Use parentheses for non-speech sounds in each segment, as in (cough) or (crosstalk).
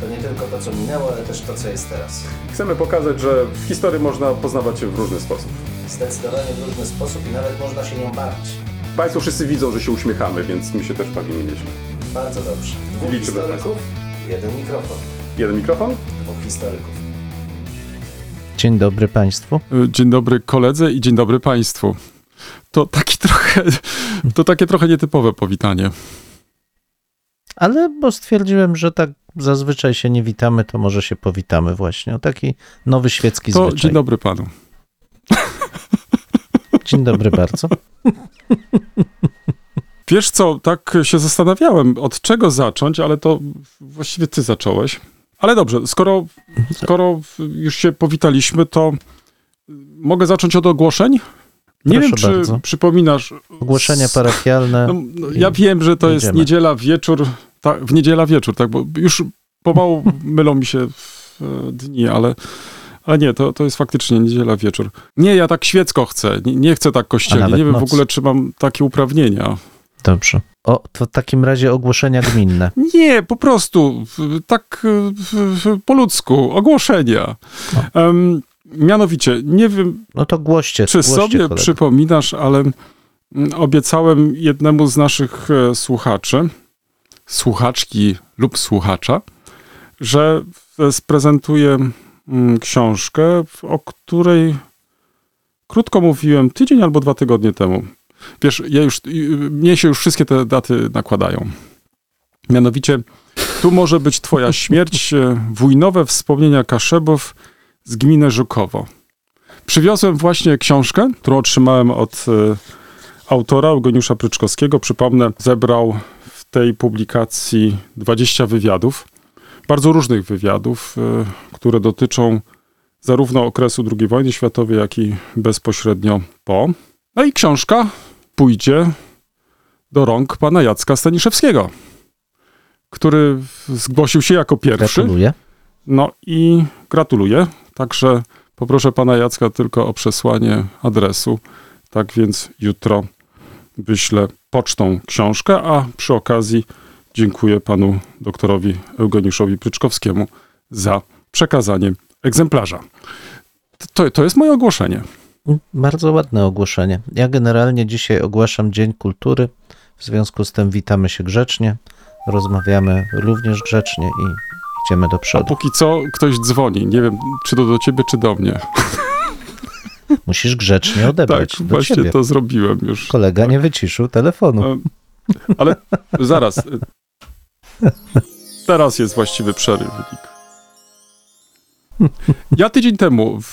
To nie tylko to, co minęło, ale też to, co jest teraz. Chcemy pokazać, że w historii można poznawać się w różny sposób. Zdecydowanie w różny sposób i nawet można się nią bawić. Państwo wszyscy widzą, że się uśmiechamy, więc my się też bawimy nieźle. Bardzo dobrze. Dwóch Liczymy historyków, jeden mikrofon. Jeden mikrofon? Dwóch historyków. Dzień dobry Państwu. Dzień dobry koledze i dzień dobry Państwu. To taki (laughs) trochę, to takie trochę nietypowe powitanie. Ale bo stwierdziłem, że tak zazwyczaj się nie witamy, to może się powitamy właśnie. O taki nowy świecki To zwyczaj. dzień dobry panu. Dzień dobry bardzo. Wiesz co, tak się zastanawiałem, od czego zacząć, ale to właściwie ty zacząłeś. Ale dobrze, skoro, skoro już się powitaliśmy, to mogę zacząć od ogłoszeń? Nie Proszę wiem, czy bardzo. przypominasz. Ogłoszenia parafialne. No, no, ja wiem, że to jest niedziela wieczór, tak, w niedziela wieczór, tak, bo już pomału mylą mi się w, e, dni, ale, ale nie, to, to jest faktycznie niedziela wieczór. Nie, ja tak świecko chcę, nie, nie chcę tak kościelnie, nie wiem w noc. ogóle, czy mam takie uprawnienia. Dobrze. O, to w takim razie ogłoszenia gminne. (laughs) Nie, po prostu, w- tak w, w, po ludzku, ogłoszenia. Em, mianowicie, nie wiem, No to głoście. Czy głoście, sobie kolego. przypominasz, ale mm, obiecałem jednemu z naszych e, słuchaczy, słuchaczki lub słuchacza, że sprezentuję mm, książkę, o której krótko mówiłem tydzień albo dwa tygodnie temu. Wiesz, ja już, mnie się już wszystkie te daty nakładają. Mianowicie, tu może być twoja (laughs) śmierć, e, wujnowe wspomnienia Kaszebów z gminy Żukowo. Przywiozłem właśnie książkę, którą otrzymałem od e, autora Eugeniusza Pryczkowskiego. Przypomnę, zebrał tej publikacji 20 wywiadów, bardzo różnych wywiadów, e, które dotyczą zarówno okresu II wojny światowej, jak i bezpośrednio po. No i książka pójdzie do rąk pana Jacka Staniszewskiego, który zgłosił się jako pierwszy. Gratuluję. No i gratuluję. Także poproszę pana Jacka tylko o przesłanie adresu. Tak więc jutro wyślę pocztą książkę, a przy okazji dziękuję panu doktorowi Eugeniuszowi Pryczkowskiemu za przekazanie egzemplarza. To, to jest moje ogłoszenie. Bardzo ładne ogłoszenie. Ja generalnie dzisiaj ogłaszam Dzień Kultury. W związku z tym witamy się grzecznie. Rozmawiamy również grzecznie i idziemy do A przodu. póki co ktoś dzwoni. Nie wiem, czy to do ciebie, czy do mnie. Musisz grzecznie odebrać tak, właśnie ciebie. to zrobiłem już. Kolega nie wyciszył telefonu. E, Ale zaraz. e, Teraz jest właściwy przerywnik. Ja tydzień temu w,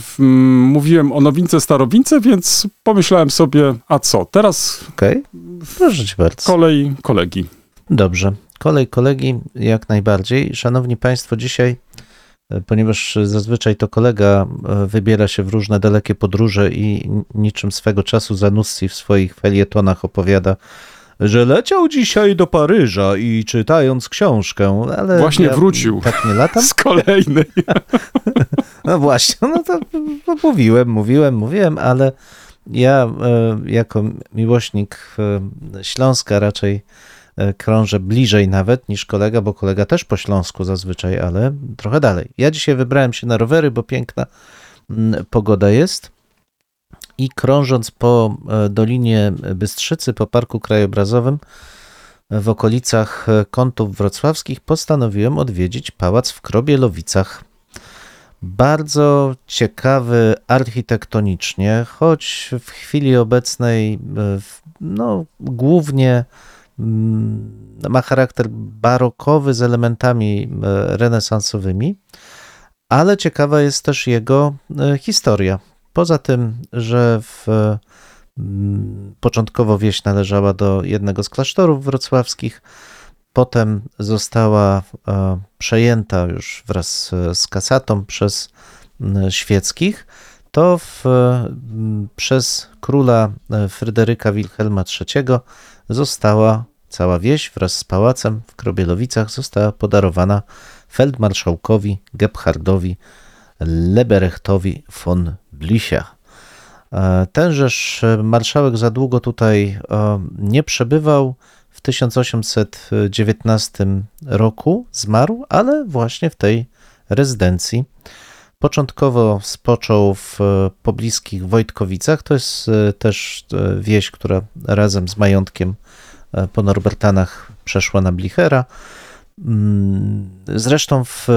w, m, mówiłem o nowince starowince, więc pomyślałem sobie, a co, teraz Okej? Proszę cię bardzo. kolej kolegi. Dobrze. Kolej kolegi, jak najbardziej. Szanowni Państwo, dzisiaj, ponieważ zazwyczaj to kolega e, wybiera się w różne dalekie podróże i niczym swego czasu Zanussi w swoich felietonach opowiada, że leciał dzisiaj do Paryża i czytając książkę, ale Właśnie ja wrócił. Tak nie latam? (laughs) Z kolejnej. (laughs) No właśnie, no to no mówiłem, mówiłem, mówiłem, ale ja e, jako miłośnik e, Śląska raczej krążę bliżej nawet niż kolega, bo kolega też po Śląsku zazwyczaj, ale trochę dalej. Ja dzisiaj wybrałem się na rowery, bo piękna mm, pogoda jest i krążąc po e, Dolinie Bystrzycy, po Parku Krajobrazowym e, w okolicach e, kątów wrocławskich postanowiłem odwiedzić pałac w Krobielowicach. Bardzo ciekawy architektonicznie, choć w chwili obecnej e, no, głównie ma charakter barokowy z elementami e, renesansowymi, ale ciekawa jest też jego e, historia. Poza tym, że w, mm, początkowo wieś należała do jednego z klasztorów wrocławskich, potem została e, przejęta już wraz e, z kasatą przez m, świeckich, to w, przez króla e, Fryderyka Wilhelma III została cała wieś wraz z pałacem w Krobielowicach została podarowana feldmarszałkowi Gebhardowi Leberechtowi von Blichach. E, Tenżeż marszałek za długo tutaj e, nie przebywał. W 1819 roku zmarł, ale właśnie w tej rezydencji. Początkowo spoczął w e, pobliskich Wojtkowicach. To jest e, też e, wieś, która razem z majątkiem po Norbertanach przeszła na Blichera. Mm, Zresztą w,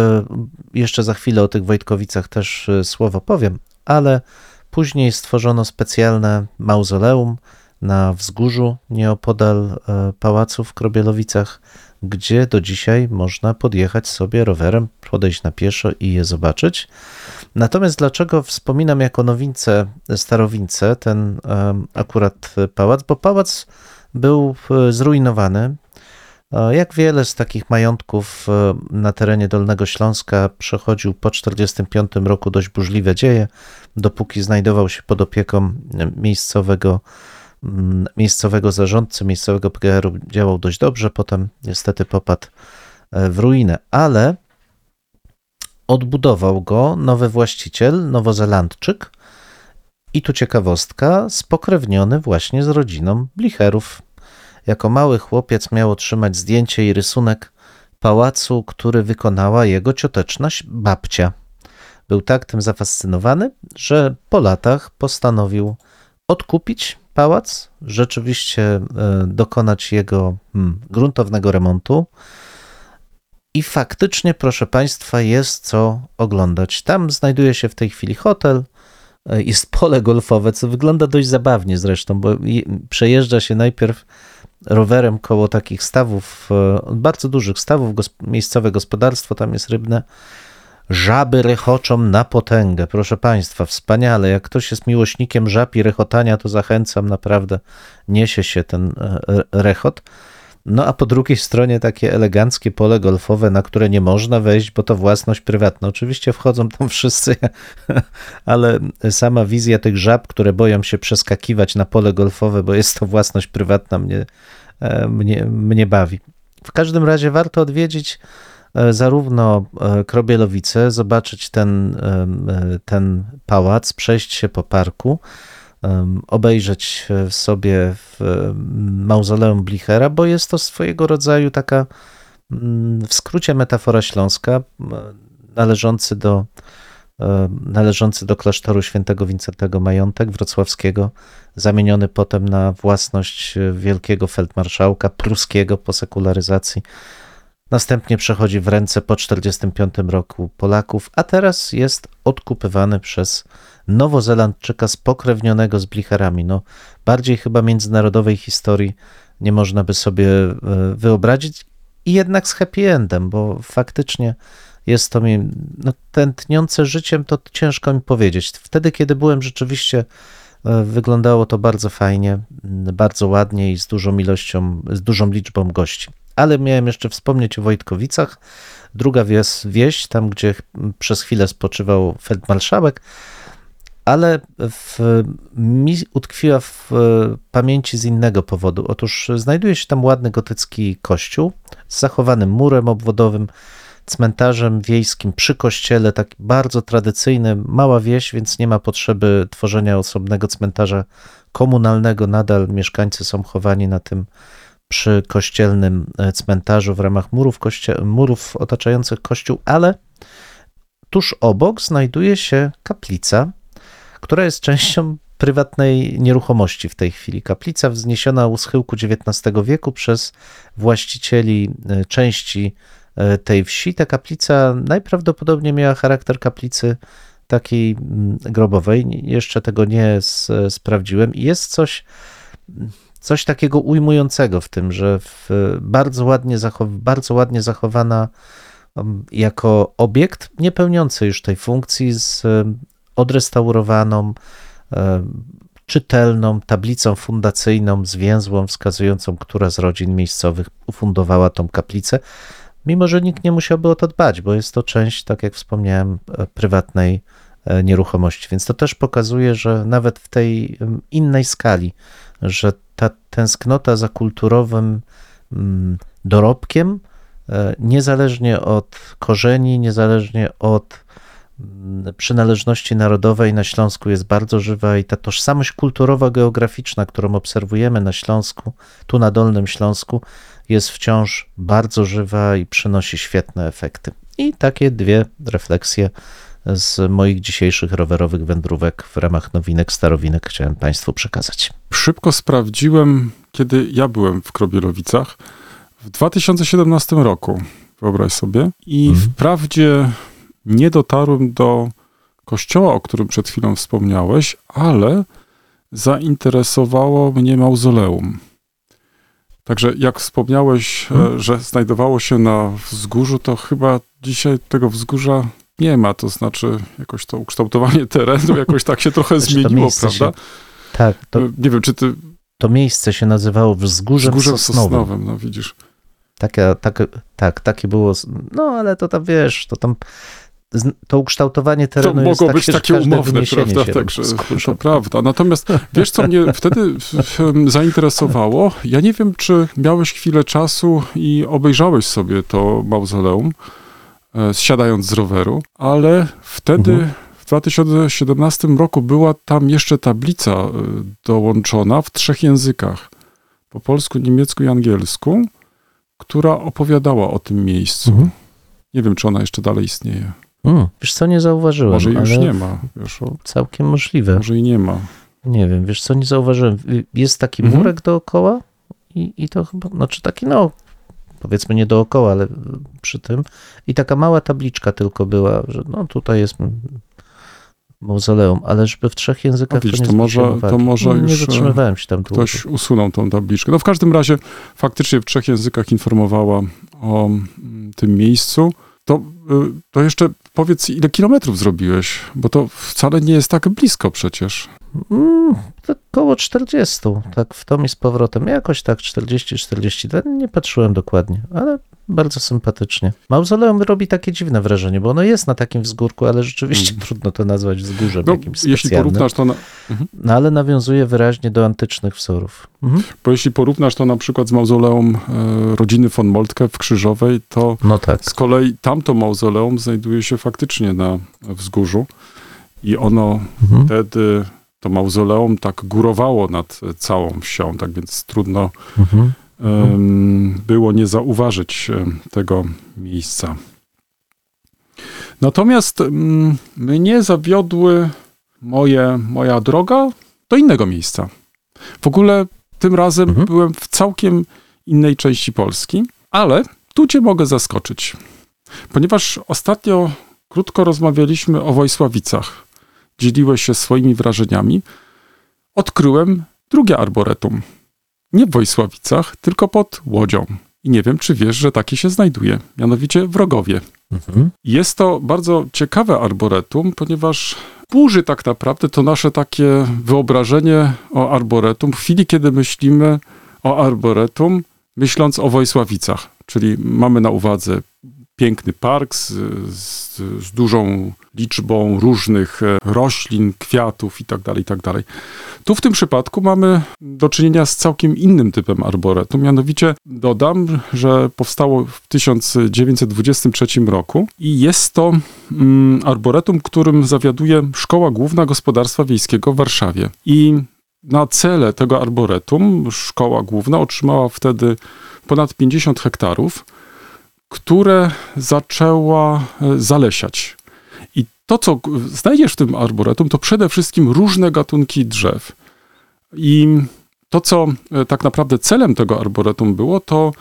jeszcze za chwilę o tych Wojtkowicach też słowo powiem, ale później stworzono specjalne mauzoleum na wzgórzu nieopodal pałacu w Krobielowicach, gdzie do dzisiaj można podjechać sobie rowerem, podejść na pieszo i je zobaczyć. Natomiast dlaczego wspominam jako nowince, starowince ten akurat pałac? Bo pałac był e, zrujnowany. E, Jak wiele z takich majątków e, na terenie Dolnego Śląska przechodził po 1945 roku dość burzliwe dzieje, dopóki znajdował się pod opieką miejscowego, miejscowego zarządcy, miejscowego PGR-u, działał dość dobrze, potem niestety popadł e, w ruinę, ale odbudował go nowy właściciel, nowozelandczyk i tu ciekawostka, spokrewniony właśnie z rodziną Blicherów. Jako mały chłopiec miał otrzymać zdjęcie i rysunek pałacu, który wykonała jego cioteczna babcia. Był tak tym zafascynowany, że po latach postanowił odkupić pałac, rzeczywiście e, dokonać jego hmm, gruntownego remontu. I faktycznie, proszę Państwa, jest co oglądać. Tam znajduje się w tej chwili hotel, e, jest pole golfowe, co wygląda dość zabawnie zresztą, bo przejeżdża się najpierw rowerem koło takich stawów, e, bardzo dużych stawów, miejscowe gospodarstwo tam jest rybne. Żaby rechoczą na potęgę, proszę Państwa, wspaniale. Jak ktoś jest miłośnikiem żab i rechotania, to zachęcam, naprawdę niesie się ten e, rechot. No a po drugiej stronie takie eleganckie pole golfowe, na które nie można wejść, bo to własność prywatna. Oczywiście wchodzą tam (laughs) wszyscy, ale sama wizja tych żab, które boją się przeskakiwać na pole golfowe, bo jest to własność prywatna, mnie, e, mnie, mnie bawi. W każdym razie warto odwiedzić zarówno e, Krobielowice, zobaczyć ten, e, ten pałac, przejść się po parku, obejrzeć e, sobie w mauzoleum Blichera, bo jest to swojego rodzaju taka mm, w skrócie metafora śląska, należący do, e, należący do klasztoru świętego Wincentego Majątek wrocławskiego, zamieniony potem na własność e, wielkiego feldmarszałka pruskiego po sekularyzacji. Następnie przechodzi w ręce po 1945 roku Polaków, a teraz jest odkupywany przez Nowozelandczyka spokrewnionego z Blicherami. No, bardziej chyba międzynarodowej historii nie można by sobie e, wyobrazić i jednak z happy endem, bo faktycznie jest to mi no, tętniące życiem, to ciężko mi powiedzieć. Wtedy, kiedy byłem rzeczywiście, e, wyglądało to bardzo fajnie, bardzo ładnie i z dużą ilością, z dużą liczbą gości. Ale miałem jeszcze wspomnieć o Wojtkowicach. Druga wieś, tam gdzie przez chwilę spoczywał feldmarszałek, ale w, mi utkwiła w e, pamięci z innego powodu. Otóż znajduje się tam ładny gotycki kościół z zachowanym murem obwodowym, cmentarzem wiejskim przy kościele, taki bardzo tradycyjny, mała wieś, więc nie ma potrzeby tworzenia osobnego cmentarza komunalnego. Nadal mieszkańcy są chowani na tym przy kościelnym e, cmentarzu w ramach murów, koście- murów otaczających kościół, ale tuż obok znajduje się kaplica, która jest częścią prywatnej nieruchomości w tej chwili. Kaplica wzniesiona u schyłku XIX wieku przez właścicieli e, części e, tej wsi. Ta kaplica najprawdopodobniej miała charakter kaplicy takiej mm, grobowej. Jeszcze tego nie sprawdziłem. Jest coś, coś takiego ujmującego w tym, że w bardzo, ładnie bardzo ładnie zachowana um, jako obiekt, nie pełniący już tej funkcji, z um, odrestaurowaną, um, czytelną tablicą fundacyjną, zwięzłą, wskazującą, która z rodzin miejscowych ufundowała tą kaplicę, mimo że nikt nie musiałby o to dbać, bo jest to część, tak jak wspomniałem, e, prywatnej e, nieruchomości. Więc to też pokazuje, że nawet w tej em, innej skali, że ta tęsknota za kulturowym mm, dorobkiem, e, niezależnie od korzeni, niezależnie od mm, przynależności narodowej na Śląsku jest bardzo żywa i ta tożsamość kulturowa, geograficzna, którą obserwujemy na Śląsku, tu na Dolnym Śląsku, jest wciąż bardzo żywa i przynosi świetne efekty. I takie dwie refleksje z moich dzisiejszych rowerowych wędrówek w ramach nowinek, starowinek chciałem Państwu przekazać. Szybko sprawdziłem, kiedy ja byłem w Krobielowicach w 2017 roku, wyobraź sobie. I Mhm. wprawdzie nie dotarłem do kościoła, o którym przed chwilą wspomniałeś, ale zainteresowało mnie mauzoleum. Także jak wspomniałeś, e, że znajdowało się na wzgórzu, to chyba dzisiaj tego wzgórza nie ma. To znaczy, jakoś to ukształtowanie (laughs) terenu jakoś tak się trochę Znaczy, to zmieniło, miejsce się- prawda? Tak, to, Nie wiem, czy ty to miejsce się nazywało Wzgórzem wzgórzem Sosnowym. sosnowym, no widzisz. Takie, tak, tak, takie było. No ale to tam wiesz, to tam to ukształtowanie To terenu jest mogło takie, być takie każde umowne, prawda? Także to prawda. Natomiast wiesz, co mnie wtedy zainteresowało? Ja nie wiem, czy miałeś chwilę czasu i obejrzałeś sobie to mauzoleum, e, siadając z roweru, ale wtedy Mhm. w 2017 roku była tam jeszcze tablica e, dołączona w trzech językach. Po polsku, niemiecku i angielsku, która opowiadała o tym miejscu. Mhm. Nie wiem, czy ona jeszcze dalej istnieje. Mm, wiesz co, nie zauważyłem, Może już ale nie ma. Wiesz, całkiem możliwe. może i nie ma. Nie wiem, wiesz co, nie zauważyłem. Y, Jest taki Mhm. murek dookoła i, i to chyba, znaczy taki no, powiedzmy nie dookoła, ale przy tym. I taka mała tabliczka tylko była, że no tutaj jest mauzoleum, ale żeby w trzech językach No widzisz, to nie to może- to może No, Nie już, e, zatrzymywałem się tam długo. Ktoś usunął tą tabliczkę. No w każdym razie faktycznie w trzech językach informowała o mm, tym miejscu. To, y, to jeszcze powiedz, ile kilometrów zrobiłeś? Bo to wcale nie jest tak blisko przecież. Mm, tak koło 40, tak w tom i z powrotem. Jakoś tak 40-42, nie patrzyłem dokładnie, ale bardzo sympatycznie. Mauzoleum robi takie dziwne wrażenie, bo ono jest na takim wzgórku, ale rzeczywiście Mm. trudno to nazwać wzgórzem No, jakimś jeśli specjalnym. porównasz to na, No ale nawiązuje wyraźnie do antycznych wzorów. Mhm. bo jeśli porównasz to na przykład z mauzoleum e, rodziny von Moltke w Krzyżowej, to No tak. z kolei tamto mauzoleum znajduje się faktycznie na wzgórzu i ono Mhm. wtedy, to mauzoleum tak górowało nad e, całą wsią, tak więc trudno Mhm. em, było nie zauważyć em, tego miejsca. Natomiast mm, mnie zawiodły moje, moja droga do innego miejsca. W ogóle tym razem Mhm. byłem w całkiem innej części Polski, ale tu cię mogę zaskoczyć. Ponieważ ostatnio krótko rozmawialiśmy o Wojsławicach, dzieliłeś się swoimi wrażeniami, odkryłem drugie arboretum. Nie w Wojsławicach, tylko pod Łodzią. I nie wiem, czy wiesz, że takie się znajduje, mianowicie w Rogowie. Mhm. Jest to bardzo ciekawe arboretum, ponieważ burzy tak naprawdę to nasze takie wyobrażenie o arboretum w chwili, kiedy myślimy o arboretum, myśląc o Wojsławicach. Czyli mamy na uwadze piękny park z, z, z dużą liczbą różnych e, roślin, kwiatów itd., itd. Tu w tym przypadku mamy do czynienia z całkiem innym typem arboretum. Mianowicie dodam, że powstało w 1923 roku i jest to mm, arboretum, którym zawiaduje Szkoła Główna Gospodarstwa Wiejskiego w Warszawie. I na cele tego arboretum Szkoła Główna otrzymała wtedy ponad 50 hektarów, które zaczęła e, zalesiać. I to, co znajdziesz w tym arboretum, to przede wszystkim różne gatunki drzew. I to, co e, tak naprawdę celem tego arboretum było, to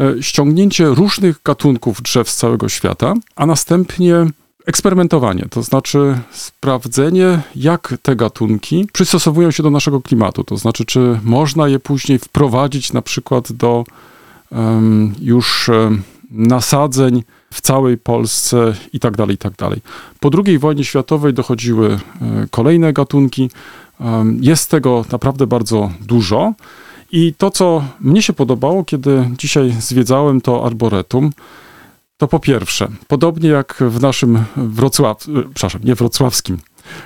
e, ściągnięcie różnych gatunków drzew z całego świata, a następnie eksperymentowanie, to znaczy sprawdzenie, jak te gatunki przystosowują się do naszego klimatu, to znaczy, czy można je później wprowadzić na przykład do em, już em, nasadzeń w całej Polsce i tak dalej, i tak dalej. Po II wojnie światowej dochodziły e, kolejne gatunki. Jest tego naprawdę bardzo dużo. I to, co mnie się podobało, kiedy dzisiaj zwiedzałem to arboretum, to po pierwsze, podobnie jak w naszym Wrocław, e, przepraszam, nie wrocławskim,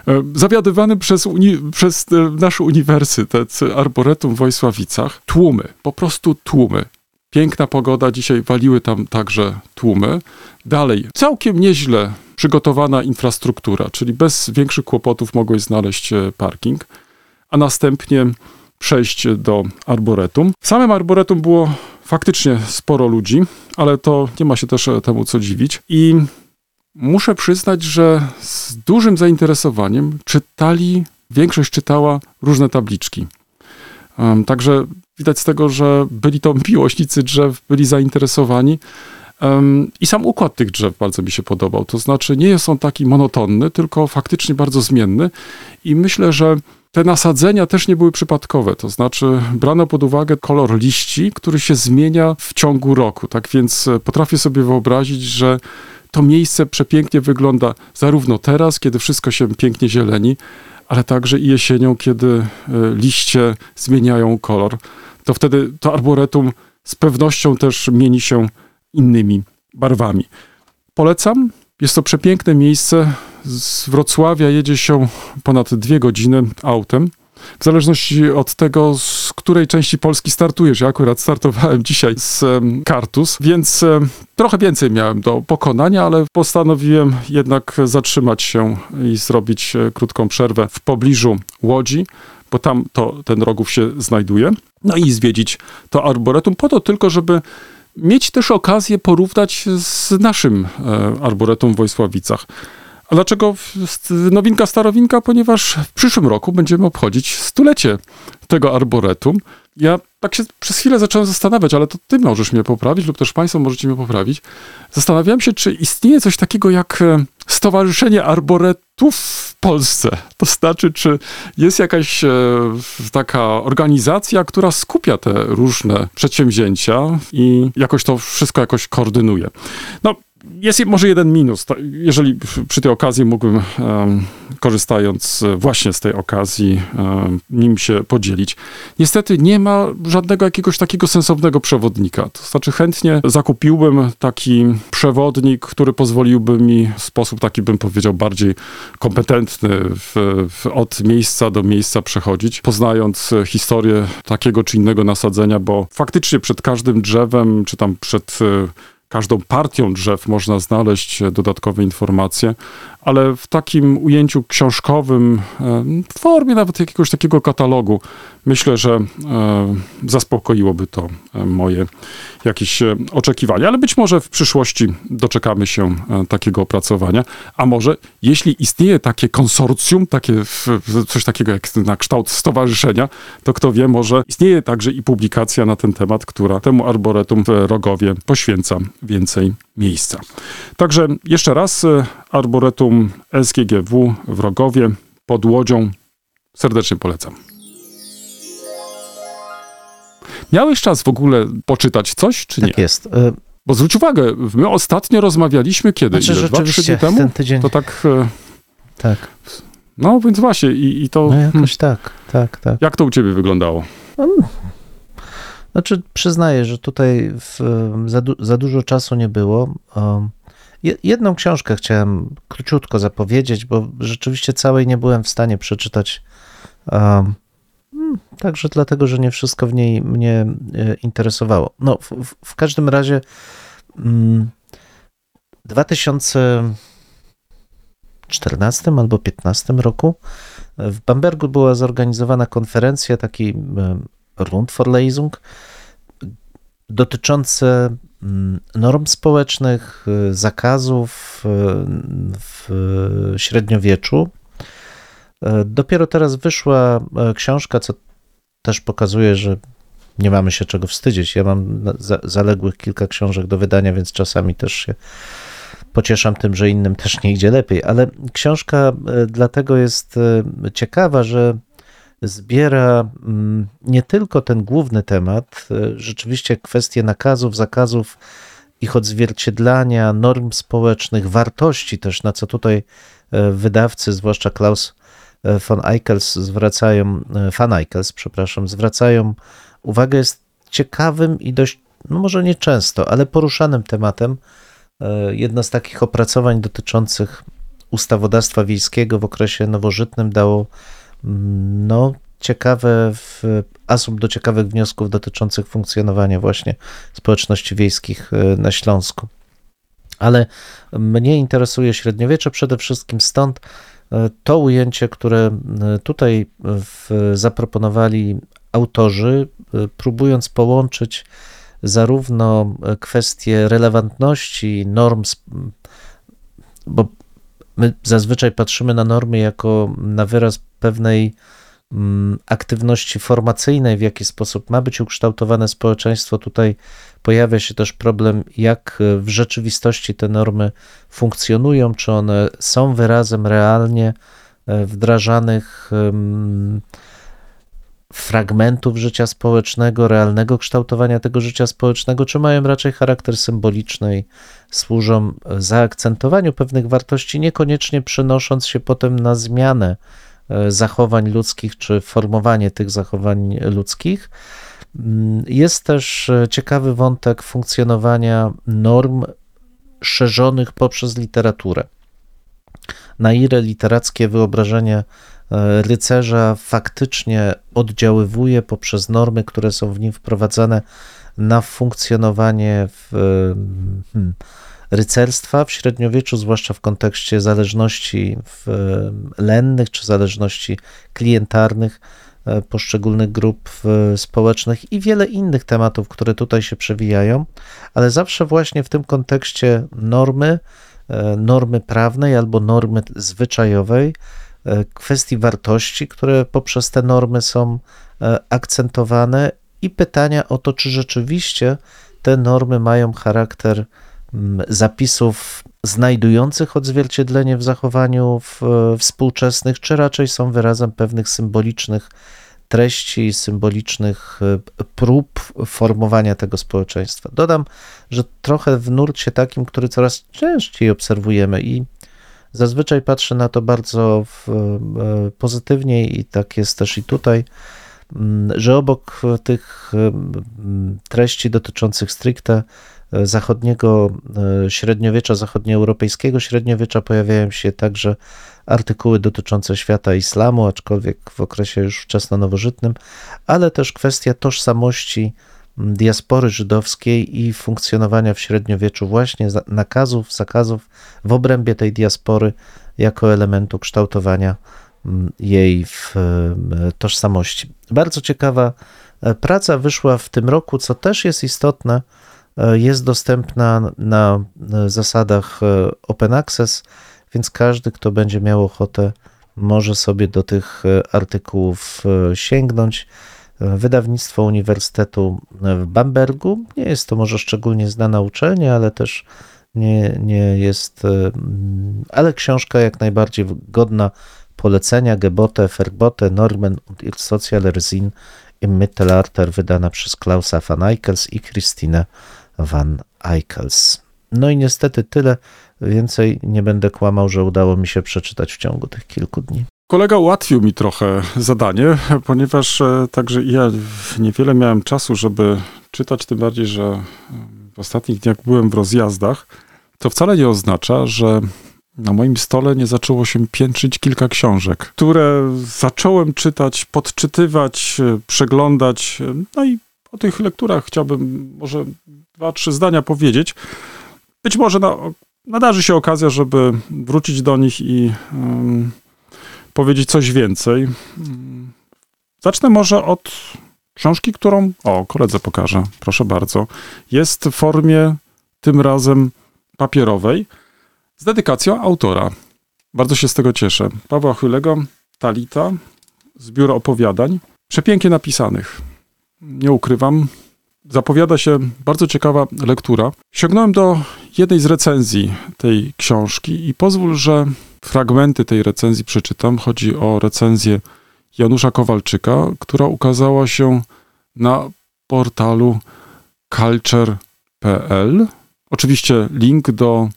e, zawiadywanym przez, uni, przez nasz uniwersytet Arboretum w Wojsławicach, tłumy, po prostu tłumy. Piękna pogoda, dzisiaj waliły tam także tłumy. Dalej, całkiem nieźle przygotowana infrastruktura, czyli bez większych kłopotów mogłeś znaleźć e, parking, a następnie przejść do arboretum. W samym arboretum było faktycznie sporo ludzi, ale to nie ma się też e, temu co dziwić. I muszę przyznać, że z dużym zainteresowaniem czytali, większość czytała różne tabliczki. Także widać z tego, że byli to miłośnicy drzew, byli zainteresowani. I sam układ tych drzew bardzo mi się podobał. To znaczy, nie jest on taki monotonny, tylko faktycznie bardzo zmienny. I myślę, że te nasadzenia też nie były przypadkowe. To znaczy, brano pod uwagę kolor liści, który się zmienia w ciągu roku. Tak więc e, potrafię sobie wyobrazić, że to miejsce przepięknie wygląda zarówno teraz, kiedy wszystko się pięknie zieleni, ale także i jesienią, kiedy e, liście zmieniają kolor. To wtedy to arboretum z pewnością też mieni się innymi barwami. Polecam. Jest to przepiękne miejsce. Z Wrocławia jedzie się ponad dwie godziny autem. W zależności od tego, z której części Polski startujesz. Ja akurat startowałem (laughs) dzisiaj z Kartus, więc trochę więcej miałem do pokonania, ale postanowiłem jednak zatrzymać się i zrobić e, krótką przerwę w pobliżu Łodzi, bo tam to ten rogów się znajduje. No i zwiedzić to arboretum po to tylko, żeby mieć też okazję porównać z naszym e, arboretum w Wojsławicach. A dlaczego nowinka starowinka? Ponieważ w przyszłym roku będziemy obchodzić stulecie tego arboretum. Ja tak się przez chwilę zacząłem zastanawiać, ale to ty możesz mnie poprawić, lub też państwo możecie mnie poprawić. Zastanawiałem się, czy istnieje coś takiego jak e, Stowarzyszenie Arboretów w Polsce. To znaczy, czy jest jakaś e, taka organizacja, która skupia te różne przedsięwzięcia i jakoś to wszystko jakoś koordynuje. No, jest może jeden minus. Jeżeli przy tej okazji mógłbym, korzystając e, właśnie z tej okazji, nim się podzielić. Niestety nie ma żadnego jakiegoś takiego sensownego przewodnika. To znaczy chętnie zakupiłbym taki przewodnik, który pozwoliłby mi w sposób taki, bym powiedział, bardziej kompetentny w, w, od miejsca do miejsca przechodzić, poznając e, historię takiego czy innego nasadzenia, bo faktycznie przed każdym drzewem, czy tam przed e, każdą partią drzew można znaleźć dodatkowe informacje, ale w takim ujęciu książkowym, e, w formie nawet jakiegoś takiego katalogu, myślę, że e, zaspokoiłoby to e, moje jakieś oczekiwania. Ale być może w przyszłości doczekamy się takiego opracowania, a może jeśli istnieje takie konsorcjum, takie coś takiego jak na kształt stowarzyszenia, to kto wie, może istnieje także i publikacja na ten temat, która temu arboretum w Rogowie poświęca więcej miejsca. Także jeszcze raz e, arboretum SGGW w Rogowie pod Łodzią serdecznie polecam. Miałeś czas w ogóle poczytać coś, czy nie? Tak jest. E, Bo zwróć uwagę, my ostatnio rozmawialiśmy kiedy? Znaczy, Ile? Dwa, trzy dni temu? ten tydzień, To tak, e, tak. no więc właśnie i, i to, No hmm, jakoś tak, tak, tak. jak to u ciebie wyglądało? Znaczy, przyznaję, że tutaj w, za, du, za dużo czasu nie było. Um, jedną książkę chciałem króciutko zapowiedzieć, bo rzeczywiście całej nie byłem w stanie przeczytać. Um, mm, także dlatego, że nie wszystko w niej mnie e, interesowało. No, w, w, w każdym razie mm, w 2014 albo 2015 roku w Bambergu była zorganizowana konferencja, taki em, Rundvorlesung, dotyczące mm, norm społecznych, y, zakazów y, w średniowieczu. E, Dopiero teraz wyszła książka, co też pokazuje, że nie mamy się czego wstydzić. Ja mam zaległych kilka książek do wydania, więc czasami też się pocieszam tym, że innym też nie idzie lepiej. Ale książka dlatego jest ciekawa, że zbiera mm, nie tylko ten główny temat, e, rzeczywiście kwestie nakazów, zakazów, ich odzwierciedlania, norm społecznych, wartości też, na co tutaj e, wydawcy, zwłaszcza Klaus e, von Eichels zwracają, van Eichels, przepraszam, zwracają uwagę, jest ciekawym i dość, no może nie często, ale poruszanym tematem, jedno z takich opracowań dotyczących ustawodawstwa wiejskiego w okresie nowożytnym dało no, ciekawe, w, asum do ciekawych wniosków dotyczących funkcjonowania właśnie społeczności wiejskich e, na Śląsku. Ale mnie interesuje średniowiecze przede wszystkim stąd e, to ujęcie, które e, tutaj w, zaproponowali autorzy, próbując połączyć zarówno kwestie relevantności norm, bo my zazwyczaj patrzymy na normy jako na wyraz pewnej mm, aktywności formacyjnej, w jaki sposób ma być ukształtowane społeczeństwo. Tutaj pojawia się też problem, jak w rzeczywistości te normy funkcjonują, czy one są wyrazem realnie e, wdrażanych fragmentów życia społecznego, realnego kształtowania tego życia społecznego, czy mają raczej charakter symboliczny i służą zaakcentowaniu pewnych wartości, niekoniecznie przenosząc się potem na zmianę e, zachowań ludzkich, czy formowanie tych zachowań ludzkich. Mm, Jest też e, ciekawy wątek funkcjonowania norm szerzonych poprzez literaturę. Na ile literackie wyobrażenie rycerza faktycznie oddziaływuje poprzez normy, które są w nim wprowadzane na funkcjonowanie w, e, hmm, rycerstwa w średniowieczu, zwłaszcza w kontekście zależności w, e, lennych czy zależności klientarnych e, poszczególnych grup e, społecznych i wiele innych tematów, które tutaj się przewijają, ale zawsze właśnie w tym kontekście normy, e, normy prawnej albo normy zwyczajowej, e, kwestii wartości, które poprzez te normy są e, akcentowane i pytania o to, czy rzeczywiście te normy mają charakter mm, zapisów znajdujących odzwierciedlenie w zachowaniu w, e, współczesnych, czy raczej są wyrazem pewnych symbolicznych treści, symbolicznych e, prób formowania tego społeczeństwa. Dodam, że trochę w nurcie takim, który coraz częściej obserwujemy i zazwyczaj patrzę na to bardzo w, e, pozytywnie i tak jest też i tutaj, mm, że obok tych mm, treści dotyczących stricte e, zachodniego e, średniowiecza, zachodnioeuropejskiego średniowiecza pojawiają się także artykuły dotyczące świata islamu, aczkolwiek w okresie już wczesno-nowożytnym, ale też kwestia tożsamości diaspory żydowskiej i funkcjonowania w średniowieczu właśnie nakazów, zakazów w obrębie tej diaspory jako elementu kształtowania m, jej w em, tożsamości. Bardzo ciekawa e, praca wyszła w tym roku, co też jest istotne, e, jest dostępna na e, zasadach e, open access, więc każdy, kto będzie miał ochotę, może sobie do tych e, artykułów e, sięgnąć. Wydawnictwo Uniwersytetu w Bambergu. Nie jest to może szczególnie znana uczelnia, ale też nie, nie jest, mm, ale książka jak najbardziej godna polecenia. Gebote, Verbote, Normen und ihr Sozialer Sinn im Mittelalter, wydana przez Klausa van Eickels i Christine van Eickels. No i niestety tyle. Więcej nie będę kłamał, że udało mi się przeczytać w ciągu tych kilku dni. Kolega ułatwił mi trochę zadanie, ponieważ e, także ja niewiele miałem czasu, żeby czytać, tym bardziej, że e, w ostatnich dniach byłem w rozjazdach. To wcale nie oznacza, że na moim stole nie zaczęło się piętrzyć kilka książek, które zacząłem czytać, podczytywać, e, przeglądać. No i o tych lekturach chciałbym może dwa, trzy zdania powiedzieć. Być może na, nadarzy się okazja, żeby wrócić do nich i powiedzieć coś więcej. Zacznę może od książki, którą, o, koledze pokażę, proszę bardzo. Jest w formie tym razem papierowej z dedykacją autora. Bardzo się z tego cieszę. Pawła Chylego, Talita, zbiór opowiadań, przepięknie napisanych. Nie ukrywam, zapowiada się bardzo ciekawa lektura. Sięgnąłem do jednej z recenzji tej książki i pozwól, że fragmenty tej recenzji przeczytam. Chodzi o recenzję Janusza Kowalczyka, która ukazała się na portalu culture.pl. Oczywiście link do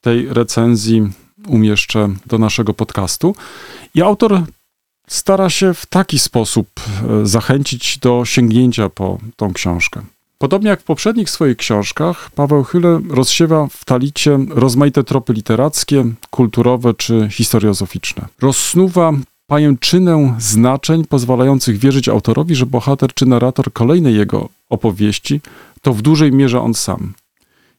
tej recenzji umieszczę do naszego podcastu. I autor stara się w taki sposób e, zachęcić do sięgnięcia po tą książkę. Podobnie jak w poprzednich swoich książkach, Paweł Chyle rozsiewa w talicie rozmaite tropy literackie, kulturowe czy historiozoficzne. Rozsnuwa pajęczynę znaczeń pozwalających wierzyć autorowi, że bohater czy narrator kolejnej jego opowieści to w dużej mierze on sam.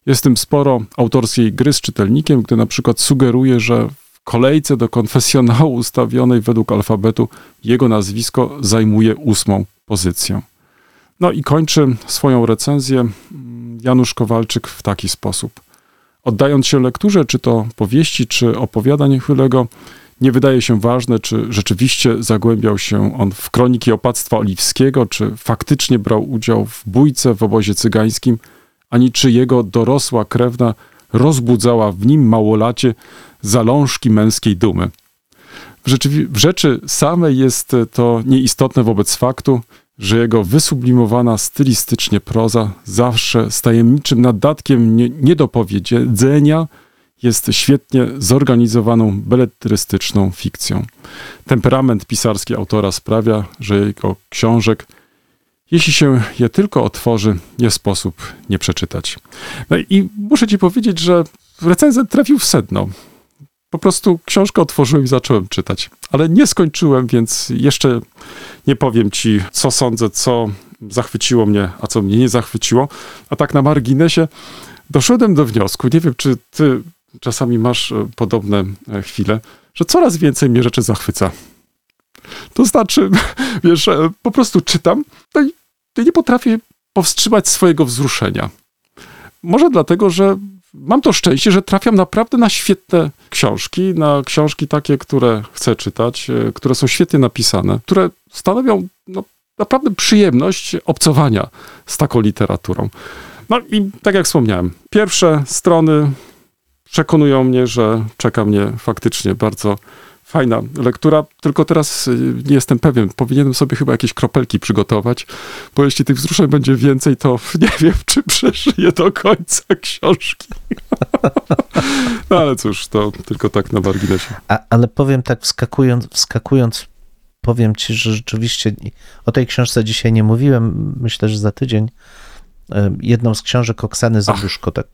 Jest tym sporo autorskiej gry z czytelnikiem, gdy na przykład sugeruje, że w kolejce do konfesjonału ustawionej według alfabetu jego nazwisko zajmuje ósmą pozycję. No i kończy swoją recenzję mm, Janusz Kowalczyk w taki sposób. Oddając się lekturze, czy to powieści, czy opowiadań Chylego, nie wydaje się ważne, czy rzeczywiście zagłębiał się on w kroniki opactwa oliwskiego, czy faktycznie brał udział w bójce w obozie cygańskim, ani czy jego dorosła krewna rozbudzała w nim małolacie zalążki męskiej dumy. W, rzeczywi- w rzeczy samej jest to nieistotne wobec faktu, że jego wysublimowana stylistycznie proza zawsze z tajemniczym nadatkiem nie, niedopowiedzenia jest świetnie zorganizowaną beletrystyczną fikcją. Temperament pisarski autora sprawia, że jego książek, jeśli się je tylko otworzy, nie sposób nie przeczytać. No i muszę ci powiedzieć, że recenzent trafił w sedno. Po prostu książkę otworzyłem i zacząłem czytać, ale nie skończyłem, więc jeszcze nie powiem ci, co sądzę, co zachwyciło mnie, a co mnie nie zachwyciło. A tak na marginesie doszedłem do wniosku, nie wiem, czy ty czasami masz e, podobne e, chwile, że coraz więcej mnie rzeczy zachwyca. To znaczy, (laughs) wiesz, e, po prostu czytam no i nie potrafię powstrzymać swojego wzruszenia. Może dlatego, że mam to szczęście, że trafiam naprawdę na świetne książki, na książki takie, które chcę czytać, e, które są świetnie napisane, które stanowią no, naprawdę przyjemność obcowania z taką literaturą. No i tak jak wspomniałem, pierwsze strony przekonują mnie, że czeka mnie faktycznie bardzo fajna lektura, tylko teraz y, nie jestem pewien, powinienem sobie chyba jakieś kropelki przygotować, bo jeśli tych wzruszeń będzie więcej, to (laughs) nie wiem, czy przeżyję do końca książki. (laughs) no ale cóż, to tylko tak na marginesie. A, ale powiem tak, wskakując, wskakując, powiem ci, że rzeczywiście o tej książce dzisiaj nie mówiłem. Myślę, że za tydzień e, jedną z książek Oksany Zabuszko tak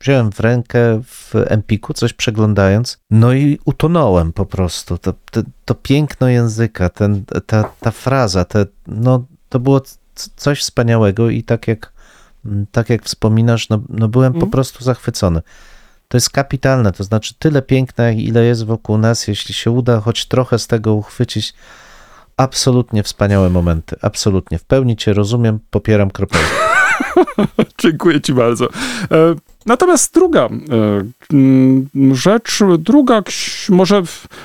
wziąłem w rękę w Empiku, coś przeglądając, no i utonąłem po prostu. To, to, to piękno języka, ten, ta, ta fraza, te, no, to było coś wspaniałego i tak jak, tak jak wspominasz, no, no byłem po Mhm. prostu zachwycony. To jest kapitalne, to znaczy tyle piękna, ile jest wokół nas, jeśli się uda choć trochę z tego uchwycić. Absolutnie wspaniałe momenty, absolutnie. W pełni cię rozumiem, popieram kropelkę. (laughs) Dziękuję ci bardzo. E, Natomiast druga e, rzecz, druga może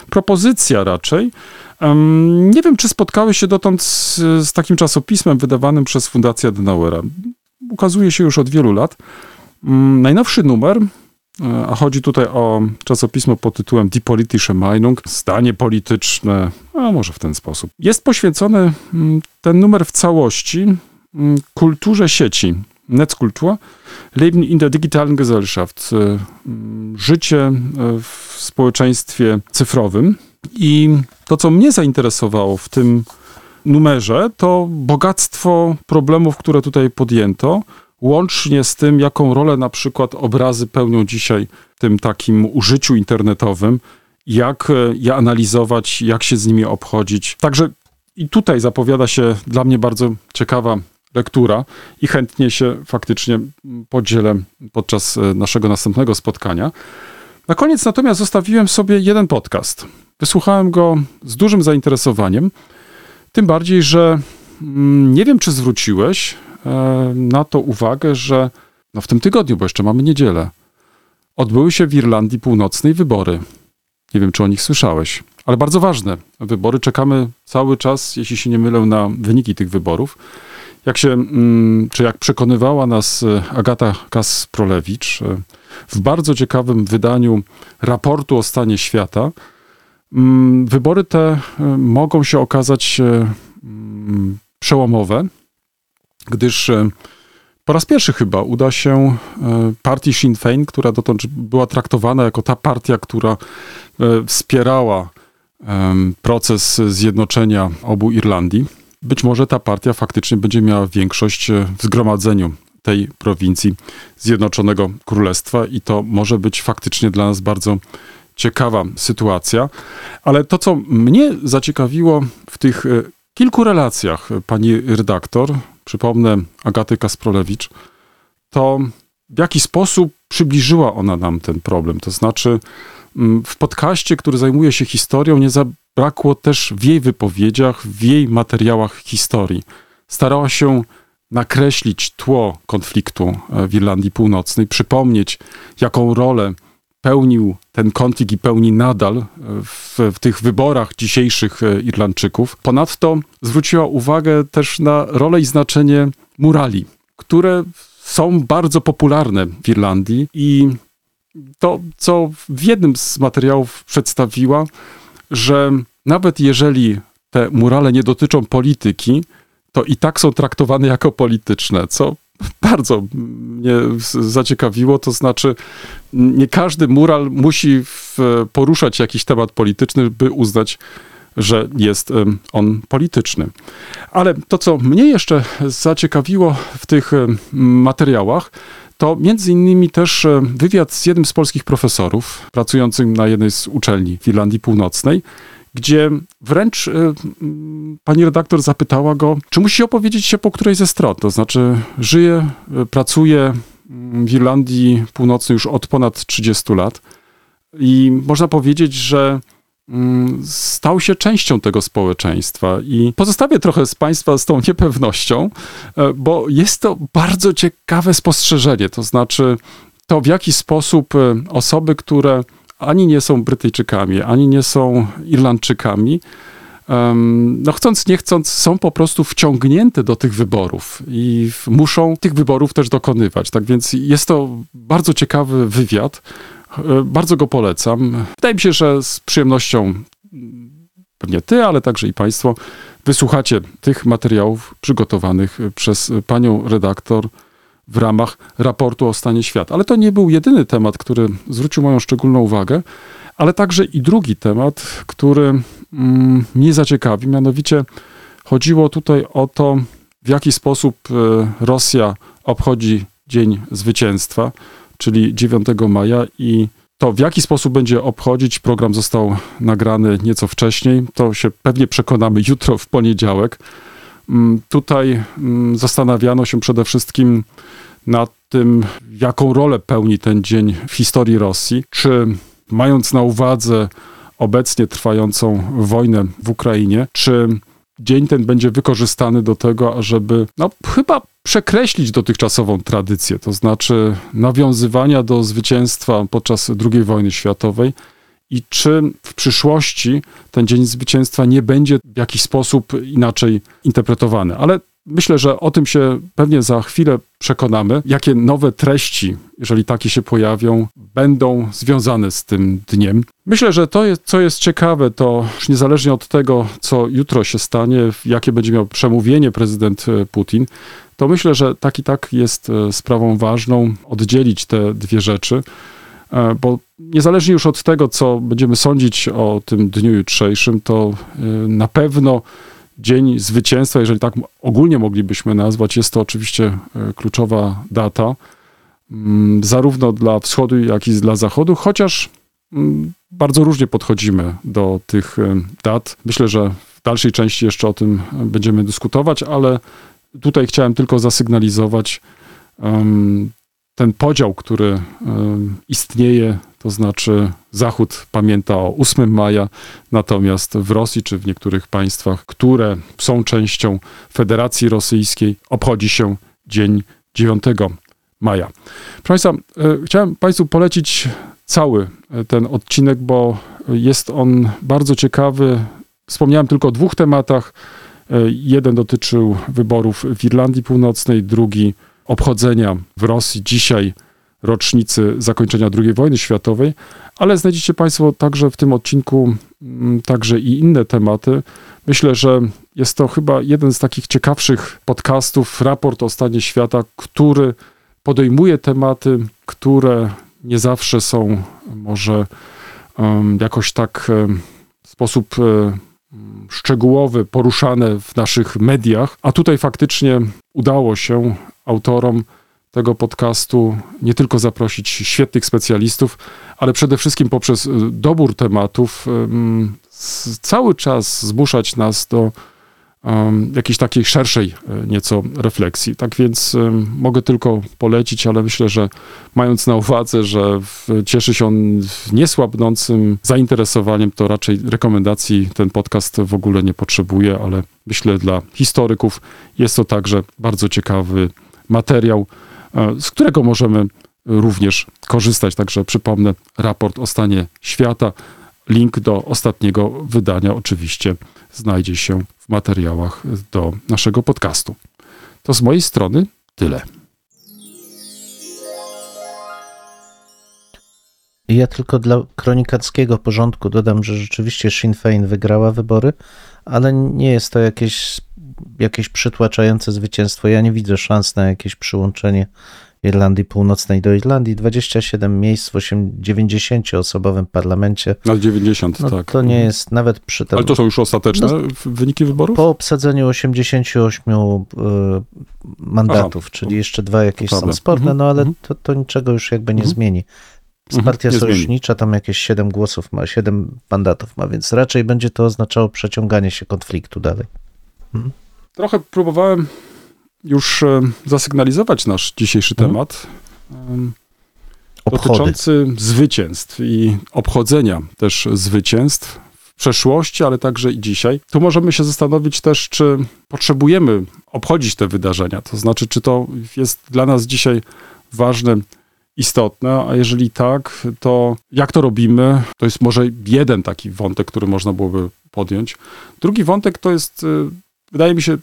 propozycja raczej. Nie wiem, czy spotkałeś się dotąd z, z takim czasopismem wydawanym przez Fundację Adenauera. Ukazuje się już od wielu lat. Mm, Najnowszy numer, e, a chodzi tutaj o czasopismo pod tytułem Die Politische Meinung, zdanie polityczne, a może w ten sposób. Jest poświęcony mm, ten numer w całości kulturze sieci, Netzkultur, Leben in der digitalen Gesellschaft, e, mm, życie e, w społeczeństwie cyfrowym. I to, co mnie zainteresowało w tym numerze, to bogactwo problemów, które tutaj podjęto, łącznie z tym, jaką rolę na przykład obrazy pełnią dzisiaj w tym takim użyciu internetowym, jak e, je analizować, jak się z nimi obchodzić. Także i tutaj zapowiada się dla mnie bardzo ciekawa lektura i chętnie się faktycznie podzielę podczas e, naszego następnego spotkania. Na koniec natomiast zostawiłem sobie jeden podcast. Wysłuchałem go z dużym zainteresowaniem, tym bardziej, że mm, nie wiem, czy zwróciłeś e, na to uwagę, że no w tym tygodniu, bo jeszcze mamy niedzielę, odbyły się w Irlandii Północnej wybory. Nie wiem, czy o nich słyszałeś, ale bardzo ważne wybory. Czekamy cały czas, jeśli się nie mylę, na wyniki tych wyborów. Jak się, mm, czy jak przekonywała nas e, Agata Kasprolewicz e, w bardzo ciekawym wydaniu raportu o stanie świata, mm, wybory te e, mogą się okazać mm, przełomowe, gdyż po raz pierwszy chyba uda się partii Sinn Féin, która dotąd była traktowana jako ta partia, która wspierała proces zjednoczenia obu Irlandii. Być może ta partia faktycznie będzie miała większość e, w zgromadzeniu tej prowincji Zjednoczonego Królestwa i to może być faktycznie dla nas bardzo ciekawa sytuacja. Ale to, co mnie zaciekawiło w tych e, kilku relacjach pani redaktor, przypomnę Agaty Kasprolewicz, to w jaki sposób przybliżyła ona nam ten problem. To znaczy, mm, w podcaście, który zajmuje się historią, nie zabrakło też w jej wypowiedziach, w jej materiałach historii. Starała się nakreślić tło konfliktu e, w Irlandii Północnej, przypomnieć, jaką rolę pełnił ten konflikt i pełni nadal e, w, w, tych wyborach dzisiejszych e, Irlandczyków. Ponadto zwróciła uwagę też na rolę i znaczenie murali, które są bardzo popularne w Irlandii i to, co w jednym z materiałów przedstawiła, że nawet jeżeli te murale nie dotyczą polityki, to i tak są traktowane jako polityczne, co bardzo mnie zaciekawiło. To znaczy, nie każdy mural musi poruszać jakiś temat polityczny, by uznać, że jest on polityczny. Ale to, co mnie jeszcze zaciekawiło w tych materiałach, to między innymi też wywiad z jednym z polskich profesorów pracującym na jednej z uczelni w Irlandii Północnej, gdzie wręcz y, pani redaktor zapytała go, czy musi opowiedzieć się po której ze stron. To znaczy, żyje, y, pracuje w Irlandii Północnej już od ponad 30 lat i można powiedzieć, że stał się częścią tego społeczeństwa i pozostawię trochę z Państwa z tą niepewnością, e, bo jest to bardzo ciekawe spostrzeżenie, to znaczy to w jaki sposób e, osoby, które ani nie są Brytyjczykami, ani nie są Irlandczykami, no chcąc, nie chcąc, są po prostu wciągnięte do tych wyborów i muszą tych wyborów też dokonywać. Tak więc jest to bardzo ciekawy wywiad. E, bardzo go polecam. Wydaje mi się, że z przyjemnością pewnie ty, ale także i państwo wysłuchacie tych materiałów przygotowanych przez panią redaktor w ramach raportu o stanie świata. Ale to nie był jedyny temat, który zwrócił moją szczególną uwagę, ale także i drugi temat, który mm, mnie zaciekawi. Mianowicie chodziło tutaj o to, w jaki sposób e, Rosja obchodzi Dzień Zwycięstwa, czyli 9 maja i to w jaki sposób będzie obchodzić, program został nagrany nieco wcześniej, to się pewnie przekonamy jutro w poniedziałek. Mm, tutaj mm, zastanawiano się przede wszystkim nad tym, jaką rolę pełni ten dzień w historii Rosji. Czy mając na uwadze obecnie trwającą wojnę w Ukrainie, czy dzień ten będzie wykorzystany do tego, żeby no, chyba przekreślić dotychczasową tradycję, to znaczy nawiązywania do zwycięstwa podczas II wojny światowej i czy w przyszłości ten Dzień Zwycięstwa nie będzie w jakiś sposób inaczej interpretowany. Ale myślę, że o tym się pewnie za chwilę przekonamy, jakie nowe treści, jeżeli takie się pojawią, będą związane z tym dniem. Myślę, że to, jest, co jest ciekawe, to już niezależnie od tego, co jutro się stanie, jakie będzie miał przemówienie prezydent e, Putin, to myślę, że tak i tak jest e, sprawą ważną oddzielić te dwie rzeczy. E, bo niezależnie już od tego, co będziemy sądzić o tym dniu jutrzejszym, to e, na pewno Dzień Zwycięstwa, jeżeli tak ogólnie moglibyśmy nazwać, jest to oczywiście kluczowa data, mm, zarówno dla wschodu, jak i dla zachodu, chociaż mm, bardzo różnie podchodzimy do tych dat. Myślę, że w dalszej części jeszcze o tym będziemy dyskutować, ale tutaj chciałem tylko zasygnalizować ten podział, który istnieje, to znaczy Zachód pamięta o 8 maja, natomiast w Rosji czy w niektórych państwach, które są częścią Federacji Rosyjskiej, obchodzi się dzień 9 maja. Proszę Państwa, e, chciałem Państwu polecić cały e, ten odcinek, bo jest on bardzo ciekawy. Wspomniałem tylko o dwóch tematach. E, jeden dotyczył wyborów w Irlandii Północnej, drugi obchodzenia w Rosji dzisiaj rocznicy zakończenia II wojny światowej, ale znajdziecie Państwo także w tym odcinku mm, także i inne tematy. Myślę, że jest to chyba jeden z takich ciekawszych podcastów, raport o stanie świata, który podejmuje tematy, które nie zawsze są może um, jakoś tak um, w sposób um, szczegółowy poruszane w naszych mediach, a tutaj faktycznie udało się autorom tego podcastu nie tylko zaprosić świetnych specjalistów, ale przede wszystkim poprzez y, dobór tematów cały czas zmuszać nas do jakiejś takiej szerszej e, nieco refleksji. Tak więc mogę tylko polecić, ale myślę, że mając na uwadze, że cieszy się on niesłabnącym zainteresowaniem, to raczej rekomendacji ten podcast w ogóle nie potrzebuje, ale myślę dla historyków jest to także bardzo ciekawy materiał, e, z którego możemy również korzystać. Także przypomnę raport o stanie świata. Link do ostatniego wydania oczywiście znajdzie się w materiałach do naszego podcastu. To z mojej strony tyle. Ja tylko dla kronikarskiego porządku dodam, że rzeczywiście Sinn Féin wygrała wybory, ale nie jest to jakieś, jakieś przytłaczające zwycięstwo. Ja nie widzę szans na jakieś przyłączenie Irlandii Północnej do Irlandii. 27 miejsc w 90-osobowym parlamencie. Na 90, No, tak. To nie jest nawet przy tym. Ale to są już ostateczne No, wyniki wyborów? Po obsadzeniu 88 y, mandatów, Aha, czyli jeszcze dwa jakieś są sporne, Mhm, no ale mhm. to, to niczego już jakby nie Mhm. zmieni. Partia nie zmieni. sojusznicza tam jakieś 7 głosów ma, 7 mandatów ma, więc raczej będzie to oznaczało przeciąganie się konfliktu dalej. Trochę próbowałem już e, zasygnalizować nasz dzisiejszy Mhm. temat. em, Obchody. dotyczący zwycięstw i obchodzenia też zwycięstw w przeszłości, ale także i dzisiaj. Tu możemy się zastanowić też, czy potrzebujemy obchodzić te wydarzenia. To znaczy, czy to jest dla nas dzisiaj ważne, istotne, a jeżeli tak, to jak to robimy? To jest może jeden taki wątek, który można byłoby podjąć. Drugi wątek to jest, y, wydaje mi się,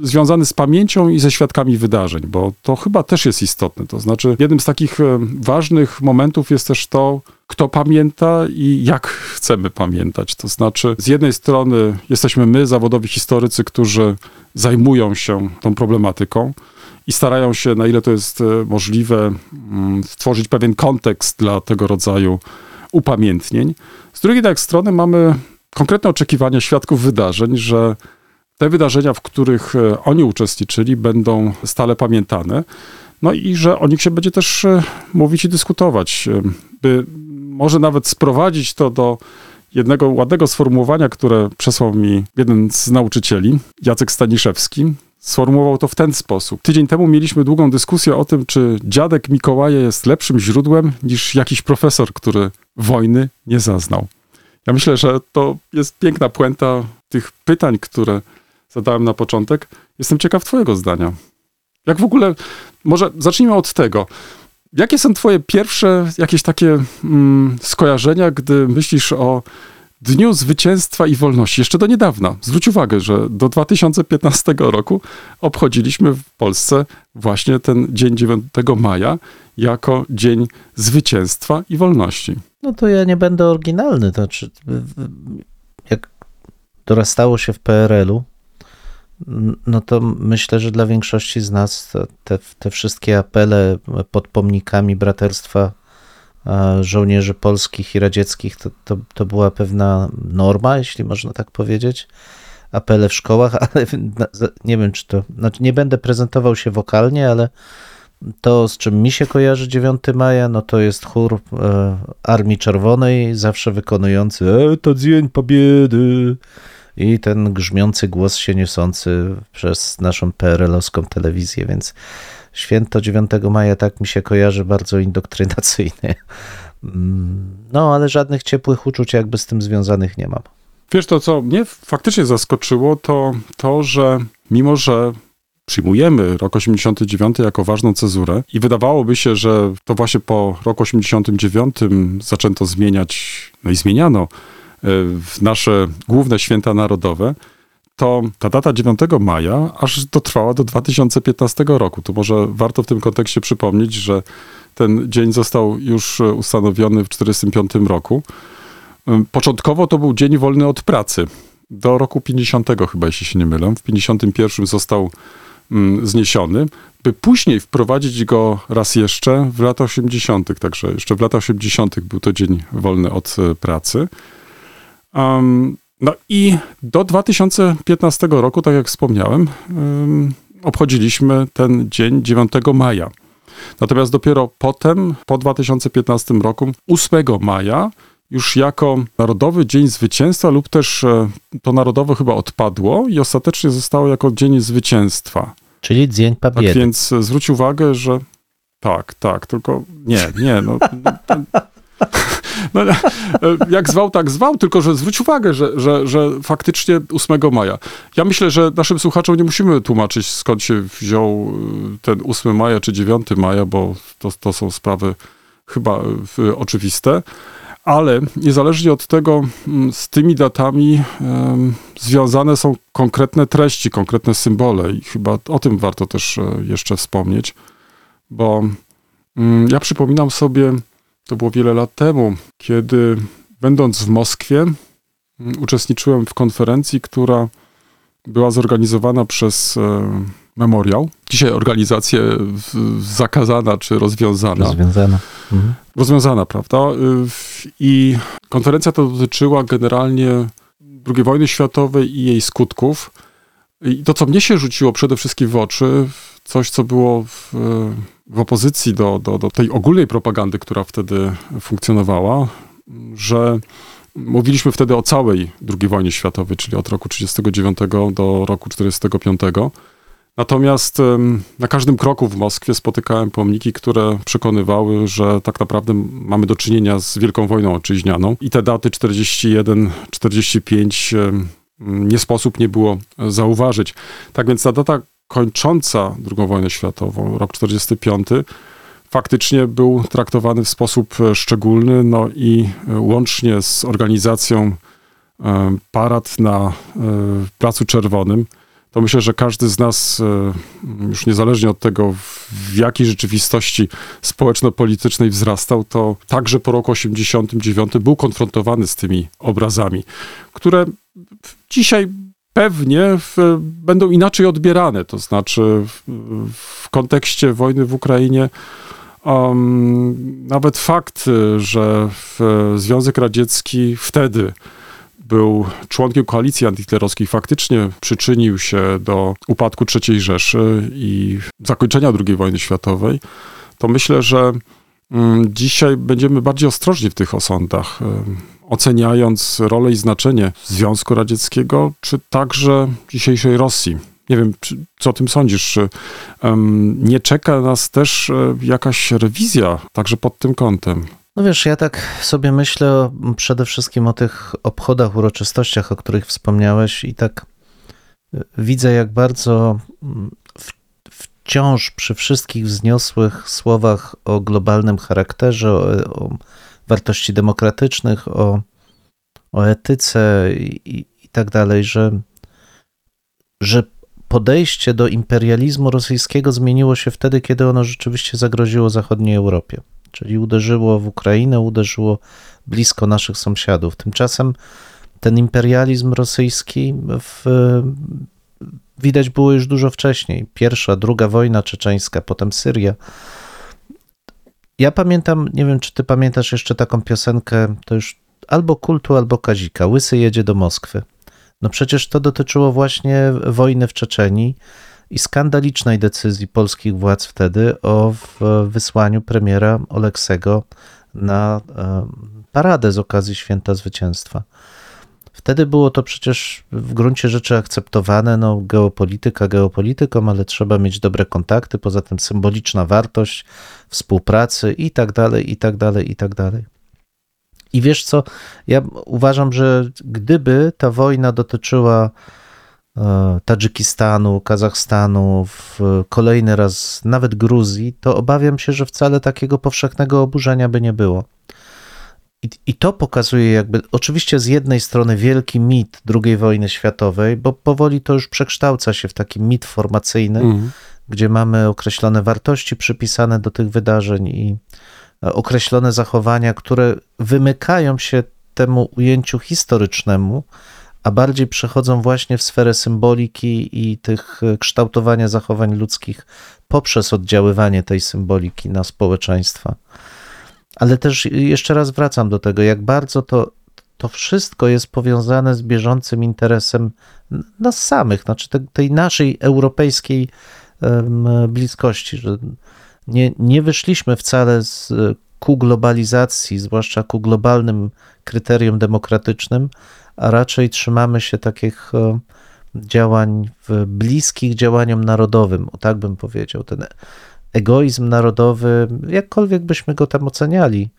związany z pamięcią i ze świadkami wydarzeń, bo to chyba też jest istotne. To znaczy, jednym z takich e, ważnych momentów jest też to, kto pamięta i jak chcemy pamiętać. To znaczy, z jednej strony jesteśmy my, zawodowi historycy, którzy zajmują się tą problematyką i starają się, na ile to jest e, możliwe, mm, stworzyć pewien kontekst dla tego rodzaju upamiętnień. Z drugiej strony mamy konkretne oczekiwania świadków wydarzeń, że te wydarzenia, w których e, oni uczestniczyli, będą stale pamiętane. No i że o nich się będzie też e, mówić i dyskutować, e, by może nawet sprowadzić to do jednego ładnego sformułowania, które przesłał mi jeden z nauczycieli, Jacek Staniszewski. Sformułował to w ten sposób. Tydzień temu mieliśmy długą dyskusję o tym, czy dziadek Mikołaja jest lepszym źródłem niż jakiś profesor, który wojny nie zaznał. Ja myślę, że to jest piękna puenta tych pytań, które zadałem na początek. Jestem ciekaw Twojego zdania. Jak w ogóle, może zacznijmy od tego. Jakie są Twoje pierwsze jakieś takie mm, skojarzenia, gdy myślisz o Dniu Zwycięstwa i Wolności? Jeszcze do niedawna. Zwróć uwagę, że do 2015 roku obchodziliśmy w Polsce właśnie ten dzień 9 maja jako Dzień Zwycięstwa i Wolności. No to ja nie będę oryginalny. To znaczy, jak dorastało się w PRL-u, no to myślę, że dla większości z nas te, te wszystkie apele pod pomnikami braterstwa e, żołnierzy polskich i radzieckich to, to, to była pewna norma, jeśli można tak powiedzieć. Apele w szkołach, (laughs) ale nie wiem, czy to. Znaczy, nie będę prezentował się wokalnie, ale to, z czym mi się kojarzy 9 maja, no to jest chór e, Armii Czerwonej, zawsze wykonujący e, to dzień pobiedy i ten grzmiący głos się niosący przez naszą PRL-owską telewizję, więc święto 9 maja tak mi się kojarzy bardzo indoktrynacyjnie. Mm, No, ale żadnych ciepłych uczuć jakby z tym związanych nie mam. Wiesz, to co mnie faktycznie zaskoczyło, to to, że mimo, że przyjmujemy rok 89 jako ważną cezurę i wydawałoby się, że to właśnie po roku 89 zaczęto zmieniać, no i zmieniano w nasze główne święta narodowe, to ta data 9 maja aż dotrwała do 2015 roku. Tu może warto w tym kontekście przypomnieć, że ten dzień został już ustanowiony w 1945 roku. Początkowo to był dzień wolny od pracy. Do roku 50 chyba, jeśli się nie mylę. W 51 został zniesiony, by później wprowadzić go raz jeszcze w latach 80. Także jeszcze w latach 80. był to dzień wolny od e, pracy. No i do 2015 roku, tak jak wspomniałem, obchodziliśmy ten dzień 9 maja. Natomiast dopiero potem, po 2015 roku, 8 maja, już jako Narodowy Dzień Zwycięstwa, lub też e, to narodowe chyba odpadło i ostatecznie zostało jako Dzień Zwycięstwa. Czyli Dzień Tak Pabiedy. więc e, zwróć uwagę, że tak, tak, tylko nie, nie, no. (laughs) no, e, jak zwał, tak zwał, tylko że zwróć uwagę, że, że, że faktycznie 8 maja. Ja myślę, że naszym słuchaczom nie musimy tłumaczyć, skąd się wziął e, ten 8 maja czy 9 maja, bo to, to są sprawy chyba e, oczywiste. Ale niezależnie od tego, mm, z tymi datami związane są konkretne treści, konkretne symbole, i chyba o tym warto też jeszcze wspomnieć, bo mm, ja przypominam sobie, to było wiele lat temu, kiedy będąc w Moskwie, mm, uczestniczyłem w konferencji, która była zorganizowana przez e, Memoriał. Dzisiaj organizacja zakazana czy rozwiązana Rozwiązana. Mhm. rozwiązana, prawda? Y, I konferencja ta dotyczyła generalnie II wojny światowej i jej skutków. I to, co mnie się rzuciło przede wszystkim w oczy, coś, co było w, w opozycji do, do, do tej ogólnej propagandy, która wtedy funkcjonowała, że mówiliśmy wtedy o całej II wojnie światowej, czyli od roku 1939 do roku 1945. Natomiast na każdym kroku w Moskwie spotykałem pomniki, które przekonywały, że tak naprawdę mamy do czynienia z Wielką Wojną Ojczyźnianą i te daty 41, 45 em, nie sposób nie było zauważyć. Tak więc ta data kończąca II wojnę światową, rok 45, faktycznie był traktowany w sposób e, szczególny, no i e, łącznie z organizacją e, parad na Placu Czerwonym, to myślę, że każdy z nas, już niezależnie od tego, w jakiej rzeczywistości społeczno-politycznej wzrastał, to także po roku 89 był konfrontowany z tymi obrazami, które dzisiaj pewnie w, będą inaczej odbierane. To znaczy, w, w kontekście wojny w Ukrainie, um, nawet fakt, że Związek Radziecki wtedy był członkiem koalicji antyhitlerowskiej, faktycznie przyczynił się do upadku III Rzeszy i zakończenia II wojny światowej, to myślę, że mm, dzisiaj będziemy bardziej ostrożni w tych osądach, oceniając rolę i znaczenie Związku Radzieckiego, czy także dzisiejszej Rosji. Nie wiem, co o tym sądzisz? Czy em, nie czeka nas też e, jakaś rewizja, także pod tym kątem? No wiesz, ja tak sobie myślę przede wszystkim o tych obchodach, uroczystościach, o których wspomniałeś i tak y, widzę, jak bardzo mm, w, wciąż przy wszystkich wzniosłych słowach o globalnym charakterze, o, o wartości demokratycznych, o, o etyce i, i, tak dalej, że, że podejście do imperializmu rosyjskiego zmieniło się wtedy, kiedy ono rzeczywiście zagroziło zachodniej Europie czyli uderzyło w Ukrainę, uderzyło blisko naszych sąsiadów. Tymczasem ten imperializm rosyjski w, widać było już dużo wcześniej. Pierwsza, druga wojna czeczeńska, potem Syria. Ja pamiętam, nie wiem czy ty pamiętasz jeszcze taką piosenkę, to już albo kultu, albo Kazika. Łysy jedzie do Moskwy. No przecież to dotyczyło właśnie wojny w Czeczenii i skandalicznej decyzji polskich władz wtedy o wysłaniu premiera Oleksego na paradę z okazji Święta Zwycięstwa. Wtedy było to przecież w gruncie rzeczy akceptowane, no geopolityka geopolityką, ale trzeba mieć dobre kontakty, poza tym symboliczna wartość współpracy i tak dalej, i tak dalej, i tak dalej. I wiesz co, ja uważam, że gdyby ta wojna dotyczyła Tadżykistanu, Kazachstanu, kolejny raz nawet Gruzji, to obawiam się, że wcale takiego powszechnego oburzenia by nie było. I, I, to pokazuje jakby, oczywiście z jednej strony wielki mit II wojny światowej, bo powoli to już przekształca się w taki mit formacyjny, mm. gdzie mamy określone wartości przypisane do tych wydarzeń i określone zachowania, które wymykają się temu ujęciu historycznemu, a bardziej przechodzą właśnie w sferę symboliki i tych kształtowania zachowań ludzkich poprzez oddziaływanie tej symboliki na społeczeństwa. Ale też jeszcze raz wracam do tego, jak bardzo to, to wszystko jest powiązane z bieżącym interesem nas samych, znaczy te, tej naszej europejskiej bliskości, że nie, nie wyszliśmy wcale z, ku globalizacji, zwłaszcza ku globalnym kryterium demokratycznym, a raczej trzymamy się takich e, działań bliskich działaniom narodowym, o tak bym powiedział. Ten egoizm narodowy, jakkolwiek byśmy go tam oceniali,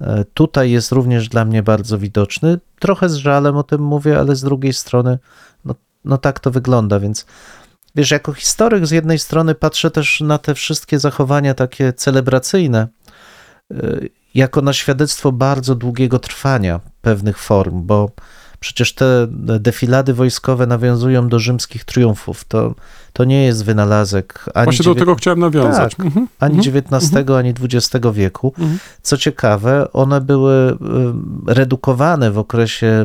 e, tutaj jest również dla mnie bardzo widoczny. Trochę z żalem o tym mówię, ale z drugiej strony, no, no tak to wygląda, więc wiesz, jako historyk z jednej strony patrzę też na te wszystkie zachowania takie celebracyjne, y, jako na świadectwo bardzo długiego trwania pewnych form, bo przecież te defilady wojskowe nawiązują do rzymskich triumfów. To, to nie jest wynalazek ani, Właśnie do dziewię- tego chciałem nawiązać. Tak. Mhm. ani Mhm. XIX, ani XX wieku. Mhm. Co ciekawe, one były redukowane w okresie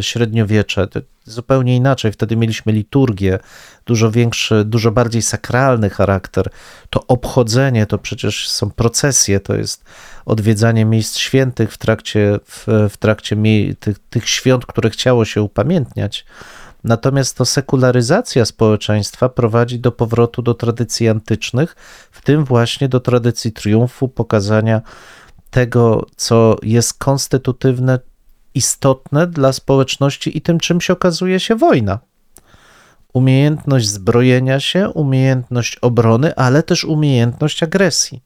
średniowiecza. Zupełnie inaczej. Wtedy mieliśmy liturgię, dużo większy, dużo bardziej sakralny charakter. To obchodzenie to przecież są procesje, to jest odwiedzanie miejsc świętych w trakcie, w, w trakcie tych, tych świąt, które chciało się upamiętniać. Natomiast to sekularyzacja społeczeństwa prowadzi do powrotu do tradycji antycznych, w tym właśnie do tradycji triumfu, pokazania tego, co jest konstytutywne, istotne dla społeczności i tym, czym się okazuje się wojna. Umiejętność zbrojenia się, umiejętność obrony, ale też umiejętność agresji.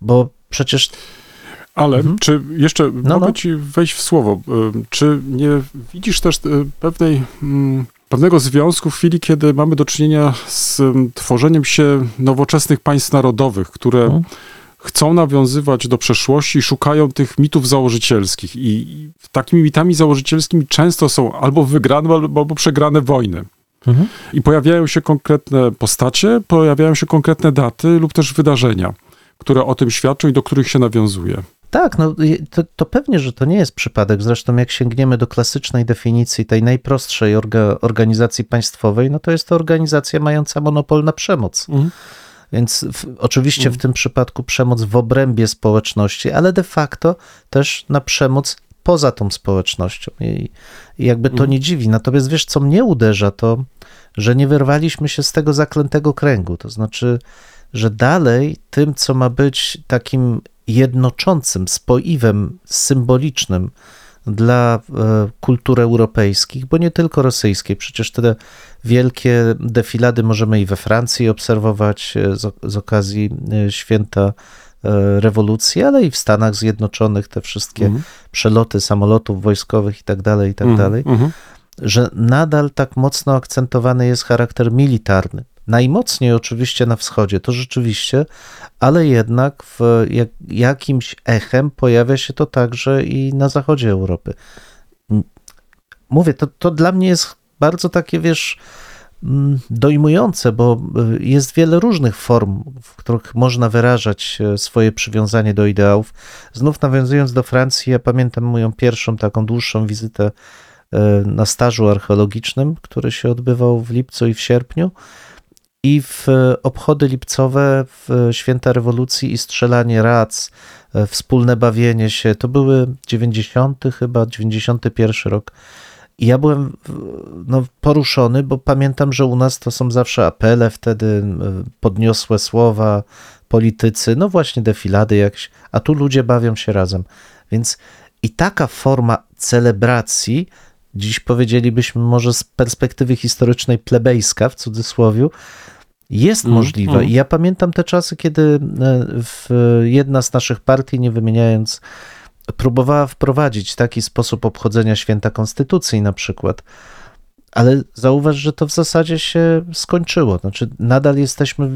Bo przecież Ale Mhm. czy jeszcze No, mogę no. ci wejść w słowo? Y, Czy nie widzisz też y, pewnej, mm, pewnego związku w chwili, kiedy mamy do czynienia z mm, tworzeniem się nowoczesnych państw narodowych, które Mhm. chcą nawiązywać do przeszłości i szukają tych mitów założycielskich. I i takimi mitami założycielskimi często są albo wygrane, albo, albo przegrane wojny. Mhm. I pojawiają się konkretne postacie, pojawiają się konkretne daty lub też wydarzenia, które o tym świadczą i do których się nawiązuje. Tak, no to, to pewnie, że to nie jest przypadek. Zresztą jak sięgniemy do klasycznej definicji tej najprostszej orga, organizacji państwowej, no to jest to organizacja mająca monopol na przemoc. Mhm. Więc w, oczywiście Mhm. w tym przypadku przemoc w obrębie społeczności, ale de facto też na przemoc poza tą społecznością. I, i jakby to Mhm. nie dziwi. Natomiast wiesz, co mnie uderza, to że nie wyrwaliśmy się z tego zaklętego kręgu. To znaczy, że dalej tym, co ma być takim jednoczącym, spoiwem symbolicznym dla e, kultur europejskich, bo nie tylko rosyjskiej. Przecież te wielkie defilady możemy i we Francji obserwować e, z, z okazji e, święta rewolucji, ale i w Stanach Zjednoczonych te wszystkie Mhm. przeloty samolotów wojskowych i tak dalej, i tak Mhm, dalej mhm. że nadal tak mocno akcentowany jest charakter militarny. Najmocniej oczywiście na wschodzie, to rzeczywiście, ale jednak w jak, jakimś echem pojawia się to także i na zachodzie Europy. Mówię, to, to dla mnie jest bardzo takie, wiesz, dojmujące, bo y, jest wiele różnych form, w których można wyrażać e, swoje przywiązanie do ideałów. Znów nawiązując do Francji, ja pamiętam moją pierwszą taką dłuższą wizytę e, na stażu archeologicznym, który się odbywał w lipcu i w sierpniu. I w e, obchody lipcowe, w święta rewolucji i strzelanie rac, e, wspólne bawienie się, to były 90 chyba, 91 rok. I ja byłem no, poruszony, bo pamiętam, że u nas to są zawsze apele wtedy, e, podniosłe słowa, politycy, no właśnie defilady jakieś, a tu ludzie bawią się razem. Więc i taka forma celebracji, dziś powiedzielibyśmy może z perspektywy historycznej plebejska w cudzysłowiu, jest Mm, możliwa. mm. I ja pamiętam te czasy, kiedy e, w, jedna z naszych partii, nie wymieniając, próbowała wprowadzić taki sposób obchodzenia święta Konstytucji na przykład. Ale zauważ, że to w zasadzie się skończyło. Znaczy, nadal jesteśmy,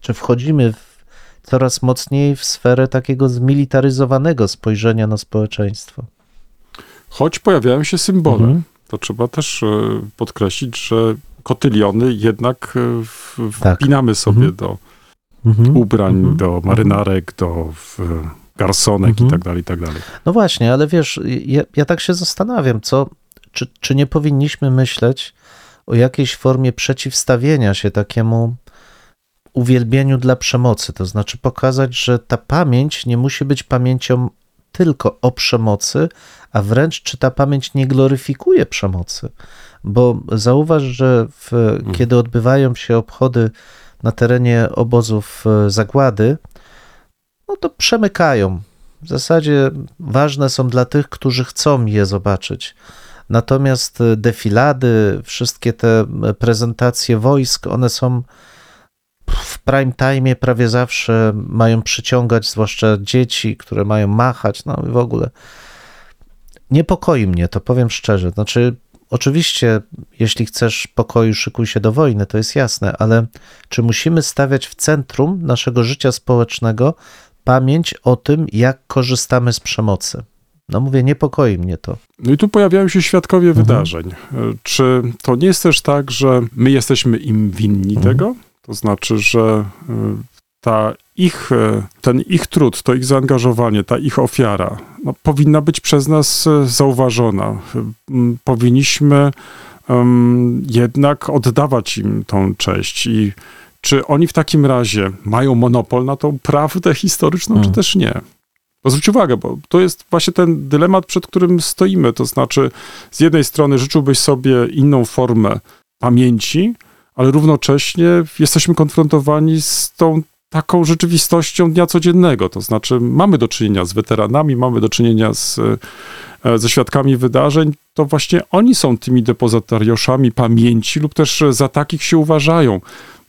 czy wchodzimy w coraz mocniej w sferę takiego zmilitaryzowanego spojrzenia na społeczeństwo. Choć pojawiają się symbole. Mhm. To trzeba też e, podkreślić, że kotyliony jednak e, Tak. wpinamy sobie Mhm. do Mhm. ubrań, Mhm. do marynarek, do w, garsonek Mhm. i tak dalej, i tak dalej. No właśnie, ale wiesz, ja, ja tak się zastanawiam, co, czy, czy nie powinniśmy myśleć o jakiejś formie przeciwstawienia się takiemu uwielbieniu dla przemocy, to znaczy pokazać, że ta pamięć nie musi być pamięcią tylko o przemocy, a wręcz czy ta pamięć nie gloryfikuje przemocy. Bo zauważ, że w, kiedy odbywają się obchody na terenie obozów e, zagłady, no to przemykają. W zasadzie ważne są dla tych, którzy chcą je zobaczyć. Natomiast e, defilady, wszystkie te prezentacje wojsk, one są w prime time prawie zawsze mają przyciągać, zwłaszcza dzieci, które mają machać, no i w ogóle. Niepokoi mnie to, powiem szczerze. Znaczy, oczywiście, jeśli chcesz pokoju, szykuj się do wojny, to jest jasne, ale czy musimy stawiać w centrum naszego życia społecznego pamięć o tym, jak korzystamy z przemocy? No mówię, niepokoi mnie to. No i tu pojawiają się świadkowie Mhm. wydarzeń. E, Czy to nie jest też tak, że my jesteśmy im winni Mhm. tego? To znaczy, że e, ta ich, e, ten ich trud, to ich zaangażowanie, ta ich ofiara no, powinna być przez nas e, zauważona. Powinniśmy em, jednak oddawać im tą cześć i czy oni w takim razie mają monopol na tą prawdę historyczną, Mm. czy też nie? Bo zwróć uwagę, bo to jest właśnie ten dylemat, przed którym stoimy. To znaczy, z jednej strony życzyłbyś sobie inną formę pamięci, ale równocześnie jesteśmy konfrontowani z tą taką rzeczywistością dnia codziennego. To znaczy, mamy do czynienia z weteranami, mamy do czynienia z, e, ze świadkami wydarzeń. To właśnie oni są tymi depozytariuszami pamięci, lub też za takich się uważają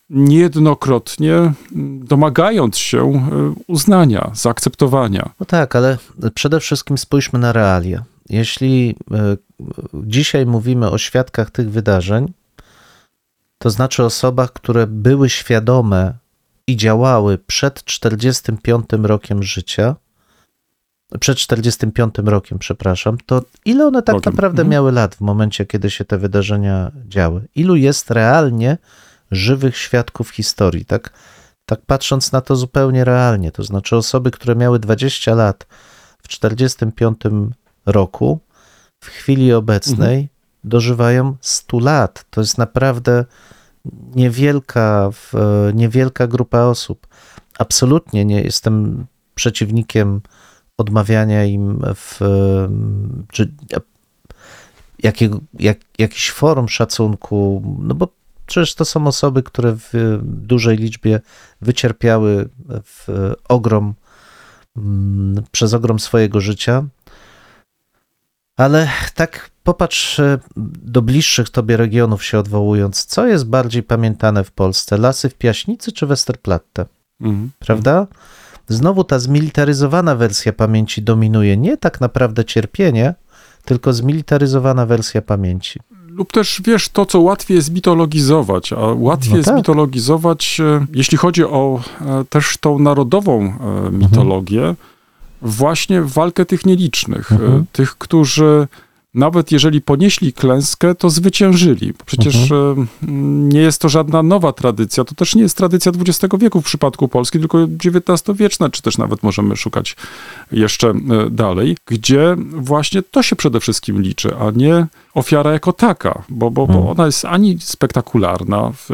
niejednokrotnie mm, domagając się e, uznania, zaakceptowania. No tak, ale przede wszystkim spójrzmy na realia. Jeśli e, dzisiaj mówimy o świadkach tych wydarzeń, to znaczy osobach, które były świadome i działały przed 45 rokiem życia, przed 45 rokiem, przepraszam, to ile one tak Rokiem. naprawdę Mhm. miały lat w momencie, kiedy się te wydarzenia działy? Ilu jest realnie żywych świadków historii, tak? Tak patrząc na to zupełnie realnie, to znaczy osoby, które miały 20 lat w 45 roku, w chwili obecnej dożywają 100 lat. To jest naprawdę niewielka, niewielka grupa osób. Absolutnie nie jestem przeciwnikiem odmawiania im w, czy jakiego, jak, jakichś form szacunku, no bo przecież to są osoby, które w dużej liczbie wycierpiały w ogrom, mm, przez ogrom swojego życia. Ale tak popatrz e, do bliższych tobie regionów się odwołując, co jest bardziej pamiętane w Polsce? Lasy w Piaśnicy czy Westerplatte? Mhm. Prawda? Znowu ta zmilitaryzowana wersja pamięci dominuje. Nie tak naprawdę cierpienie, tylko zmilitaryzowana wersja pamięci. Lub też wiesz, to co łatwiej jest mitologizować, a łatwiej No tak. mitologizować, e, jeśli chodzi o e, też tą narodową mitologię, właśnie walkę tych nielicznych, e, Mhm. tych, którzy nawet jeżeli ponieśli klęskę, to zwyciężyli. Przecież Mhm. e, nie jest to żadna nowa tradycja, to też nie jest tradycja XX wieku w przypadku Polski, tylko XIX-wieczna, czy też nawet możemy szukać jeszcze e, dalej, gdzie właśnie to się przede wszystkim liczy, a nie ofiara jako taka, bo, bo, bo Mhm. ona jest ani spektakularna, w,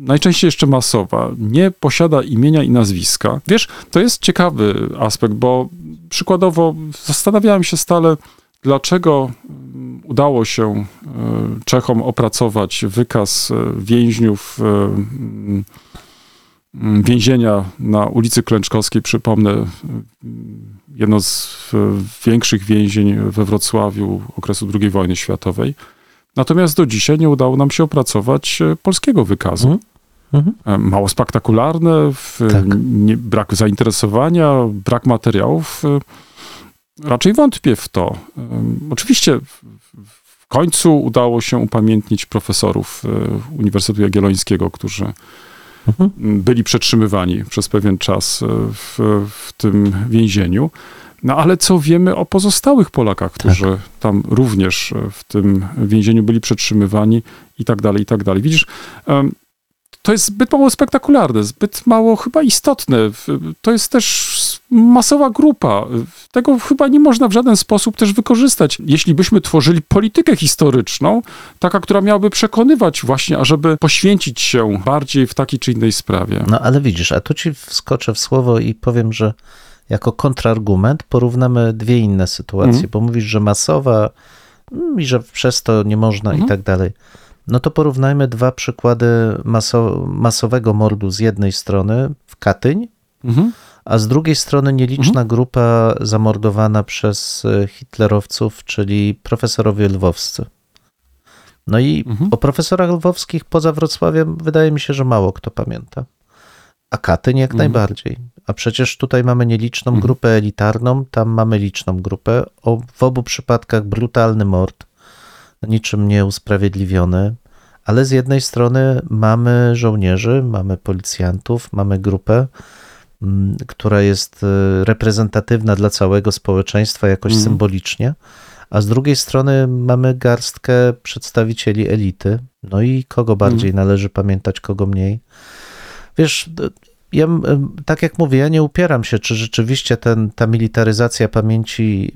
najczęściej jeszcze masowa, nie posiada imienia i nazwiska. Wiesz, to jest ciekawy aspekt, bo przykładowo zastanawiałem się stale, dlaczego mm, udało się e, Czechom opracować wykaz e, więźniów e, mm, mm, więzienia na ulicy Klęczkowskiej. Przypomnę, jedno z większych więzień we Wrocławiu okresu II wojny światowej. Natomiast do dzisiaj nie udało nam się opracować polskiego wykazu. Mhm. Mhm. Mało spektakularne, Tak. nie, brak zainteresowania, brak materiałów. Raczej wątpię w to. Oczywiście w, końcu udało się upamiętnić profesorów e, Uniwersytetu Jagiellońskiego, którzy Mhm. byli przetrzymywani przez pewien czas e, w, w tym więzieniu. No ale co wiemy o pozostałych Polakach, którzy tam również w tym więzieniu byli przetrzymywani i tak dalej, i tak dalej. Widzisz, to jest zbyt mało spektakularne, zbyt mało chyba istotne. To jest też masowa grupa. Tego chyba nie można w żaden sposób też wykorzystać. Jeśli byśmy tworzyli politykę historyczną, taka, która miałaby przekonywać właśnie, ażeby poświęcić się bardziej w takiej czy innej sprawie. No ale widzisz, a tu ci wskoczę w słowo i powiem, że jako kontrargument porównamy dwie inne sytuacje, Mhm. bo mówisz, że masowa mm, i że przez to nie można Mhm. i tak dalej. No to porównajmy dwa przykłady maso, masowego mordu z jednej strony w Katyń, Mhm. a z drugiej strony nieliczna grupa zamordowana przez e, hitlerowców, czyli profesorowie lwowscy. No i Mhm. o profesorach lwowskich poza Wrocławiem wydaje mi się, że mało kto pamięta. A Katyń jak Mhm. najbardziej. A przecież tutaj mamy nieliczną Mhm. grupę elitarną, tam mamy liczną grupę. O, w obu przypadkach brutalny mord, niczym nie usprawiedliwiony. Ale z jednej strony mamy żołnierzy, mamy policjantów, mamy grupę, mm, która jest e, reprezentatywna dla całego społeczeństwa jakoś Mhm. symbolicznie, a z drugiej strony mamy garstkę przedstawicieli elity. No i kogo bardziej należy pamiętać, kogo mniej. Wiesz, ja, tak jak mówię, ja nie upieram się, czy rzeczywiście ten, ta militaryzacja pamięci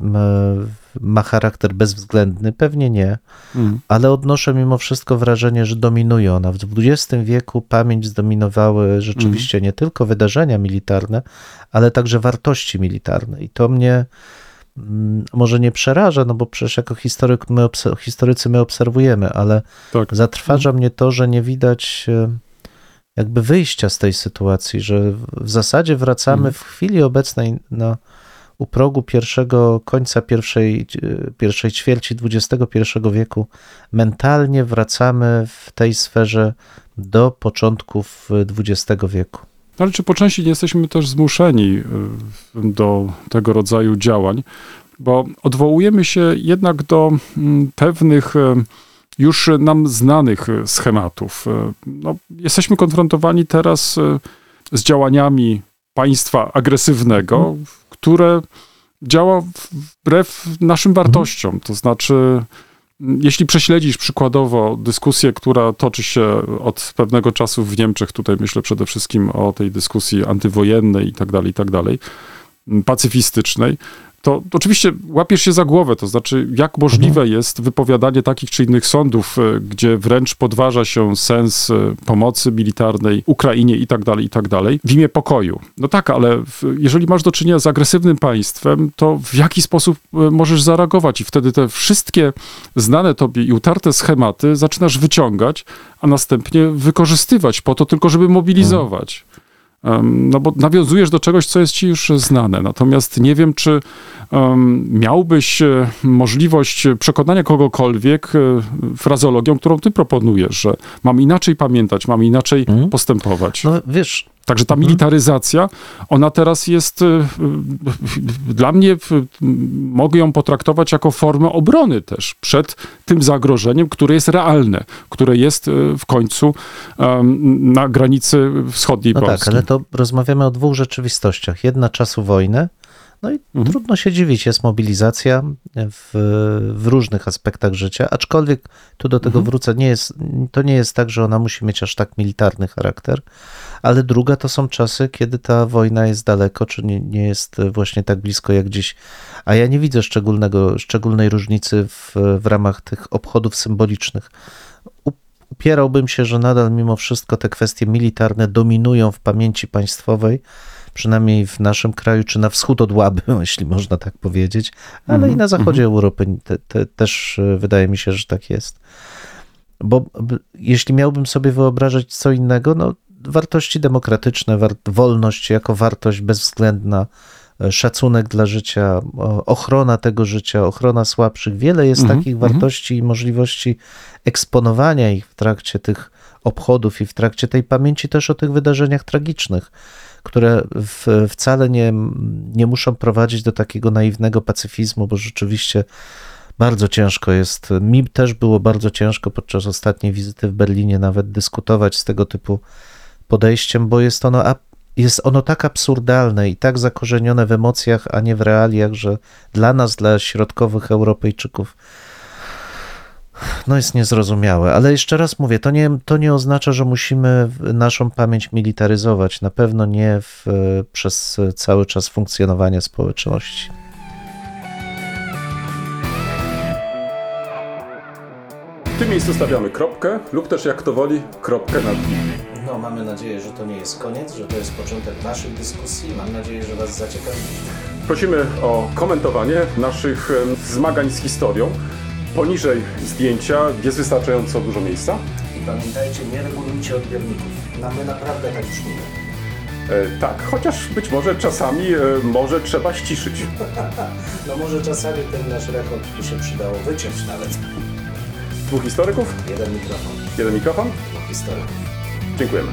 ma charakter bezwzględny. Pewnie nie Mhm. ale odnoszę mimo wszystko wrażenie, że dominuje ona. W XX wieku pamięć zdominowały rzeczywiście nie tylko wydarzenia militarne, ale także wartości militarne. I to mnie mm, może nie przeraża, no bo przecież jako historyk my historycy my obserwujemy, ale Tak. zatrważa mnie to, że nie widać e, jakby wyjścia z tej sytuacji, że w- zasadzie wracamy w chwili obecnej na u progu pierwszego końca pierwszej, e, pierwszej ćwierci XXI wieku mentalnie wracamy w tej sferze do początków e, XX wieku. Ale czy po części nie jesteśmy też zmuszeni y, do tego rodzaju działań? Bo odwołujemy się jednak do mm, pewnych już nam znanych y, schematów. Y, No, jesteśmy konfrontowani teraz z działaniami państwa agresywnego, które działa wbrew naszym wartościom. To znaczy, jeśli prześledzisz przykładowo dyskusję, która toczy się od pewnego czasu w Niemczech, tutaj myślę przede wszystkim o tej dyskusji antywojennej i tak dalej, i tak dalej, pacyfistycznej, to oczywiście łapiesz się za głowę, to znaczy jak możliwe jest wypowiadanie takich czy innych sądów, e, gdzie wręcz podważa się sens e, pomocy militarnej Ukrainie i tak dalej, i tak dalej, w imię pokoju. No tak, ale jeżeli masz do czynienia z agresywnym państwem, to w jaki sposób e, możesz zareagować? I wtedy te wszystkie znane tobie i utarte schematy zaczynasz wyciągać, a następnie wykorzystywać po to tylko, żeby mobilizować. Em, No bo nawiązujesz do czegoś, co jest ci już znane. Natomiast nie wiem, czy miałbyś e, możliwość przekonania kogokolwiek e, frazologią, którą ty proponujesz, że mam inaczej pamiętać, mam inaczej Mhm. postępować. No wiesz, Także ta militaryzacja, ona teraz jest, y, y, dla mnie, y, mogę ją potraktować jako formę obrony też przed tym zagrożeniem, które jest realne, które jest y, w końcu na granicy wschodniej no Polski. tak, ale to rozmawiamy o dwóch rzeczywistościach. Jedna czasu wojny, no i Mhm. trudno się dziwić, jest mobilizacja w, w różnych aspektach życia, aczkolwiek tu do tego Mhm. wrócę, nie jest, to nie jest tak, że ona musi mieć aż tak militarny charakter, ale druga to są czasy, kiedy ta wojna jest daleko, czy nie, nie jest właśnie tak blisko jak dziś. A ja nie widzę szczególnego, szczególnej różnicy w, w ramach tych obchodów symbolicznych. Upierałbym się, że nadal mimo wszystko te kwestie militarne dominują w pamięci państwowej, przynajmniej w naszym kraju, czy na wschód od Łaby, (laughs) jeśli można tak powiedzieć, ale Mhm, i na zachodzie Europy te, te, też e, wydaje mi się, że tak jest. Bo jeśli miałbym sobie wyobrażać co innego, no wartości demokratyczne, war, wolność jako wartość bezwzględna, e, szacunek dla życia, ochrona tego życia, ochrona słabszych, wiele jest Mhm, takich mhm. wartości i możliwości eksponowania ich w trakcie tych obchodów i w trakcie tej pamięci też o tych wydarzeniach tragicznych, które w, wcale nie, nie muszą prowadzić do takiego naiwnego pacyfizmu, bo rzeczywiście bardzo ciężko jest. Mi też było bardzo ciężko podczas ostatniej wizyty w Berlinie nawet dyskutować z tego typu podejściem, bo jest ono, jest ono tak absurdalne i tak zakorzenione w emocjach, a nie w realiach, że dla nas, dla środkowych Europejczyków, no jest niezrozumiałe. Ale jeszcze raz mówię, to nie, to nie oznacza, że musimy naszą pamięć militaryzować. Na pewno nie w, przez cały czas funkcjonowania społeczności. W tym miejscu stawiamy kropkę lub też jak to woli, kropkę nad i. No, mamy nadzieję, że to nie jest koniec, że to jest początek naszych dyskusji. Mam nadzieję, że Was zaciekawi. Prosimy o komentowanie naszych em, zmagań z historią. poniżej zdjęcia jest wystarczająco dużo miejsca. I pamiętajcie, nie regulujcie odbiorników. No my naprawdę tak brzmimy. E, tak, chociaż być może czasami e, może trzeba ściszyć. (laughs) No może czasami ten nasz rekord by się przydało wyciąć nawet. Dwóch historyków, Jeden mikrofon, jeden mikrofon. dwóch historyków. Dziękujemy.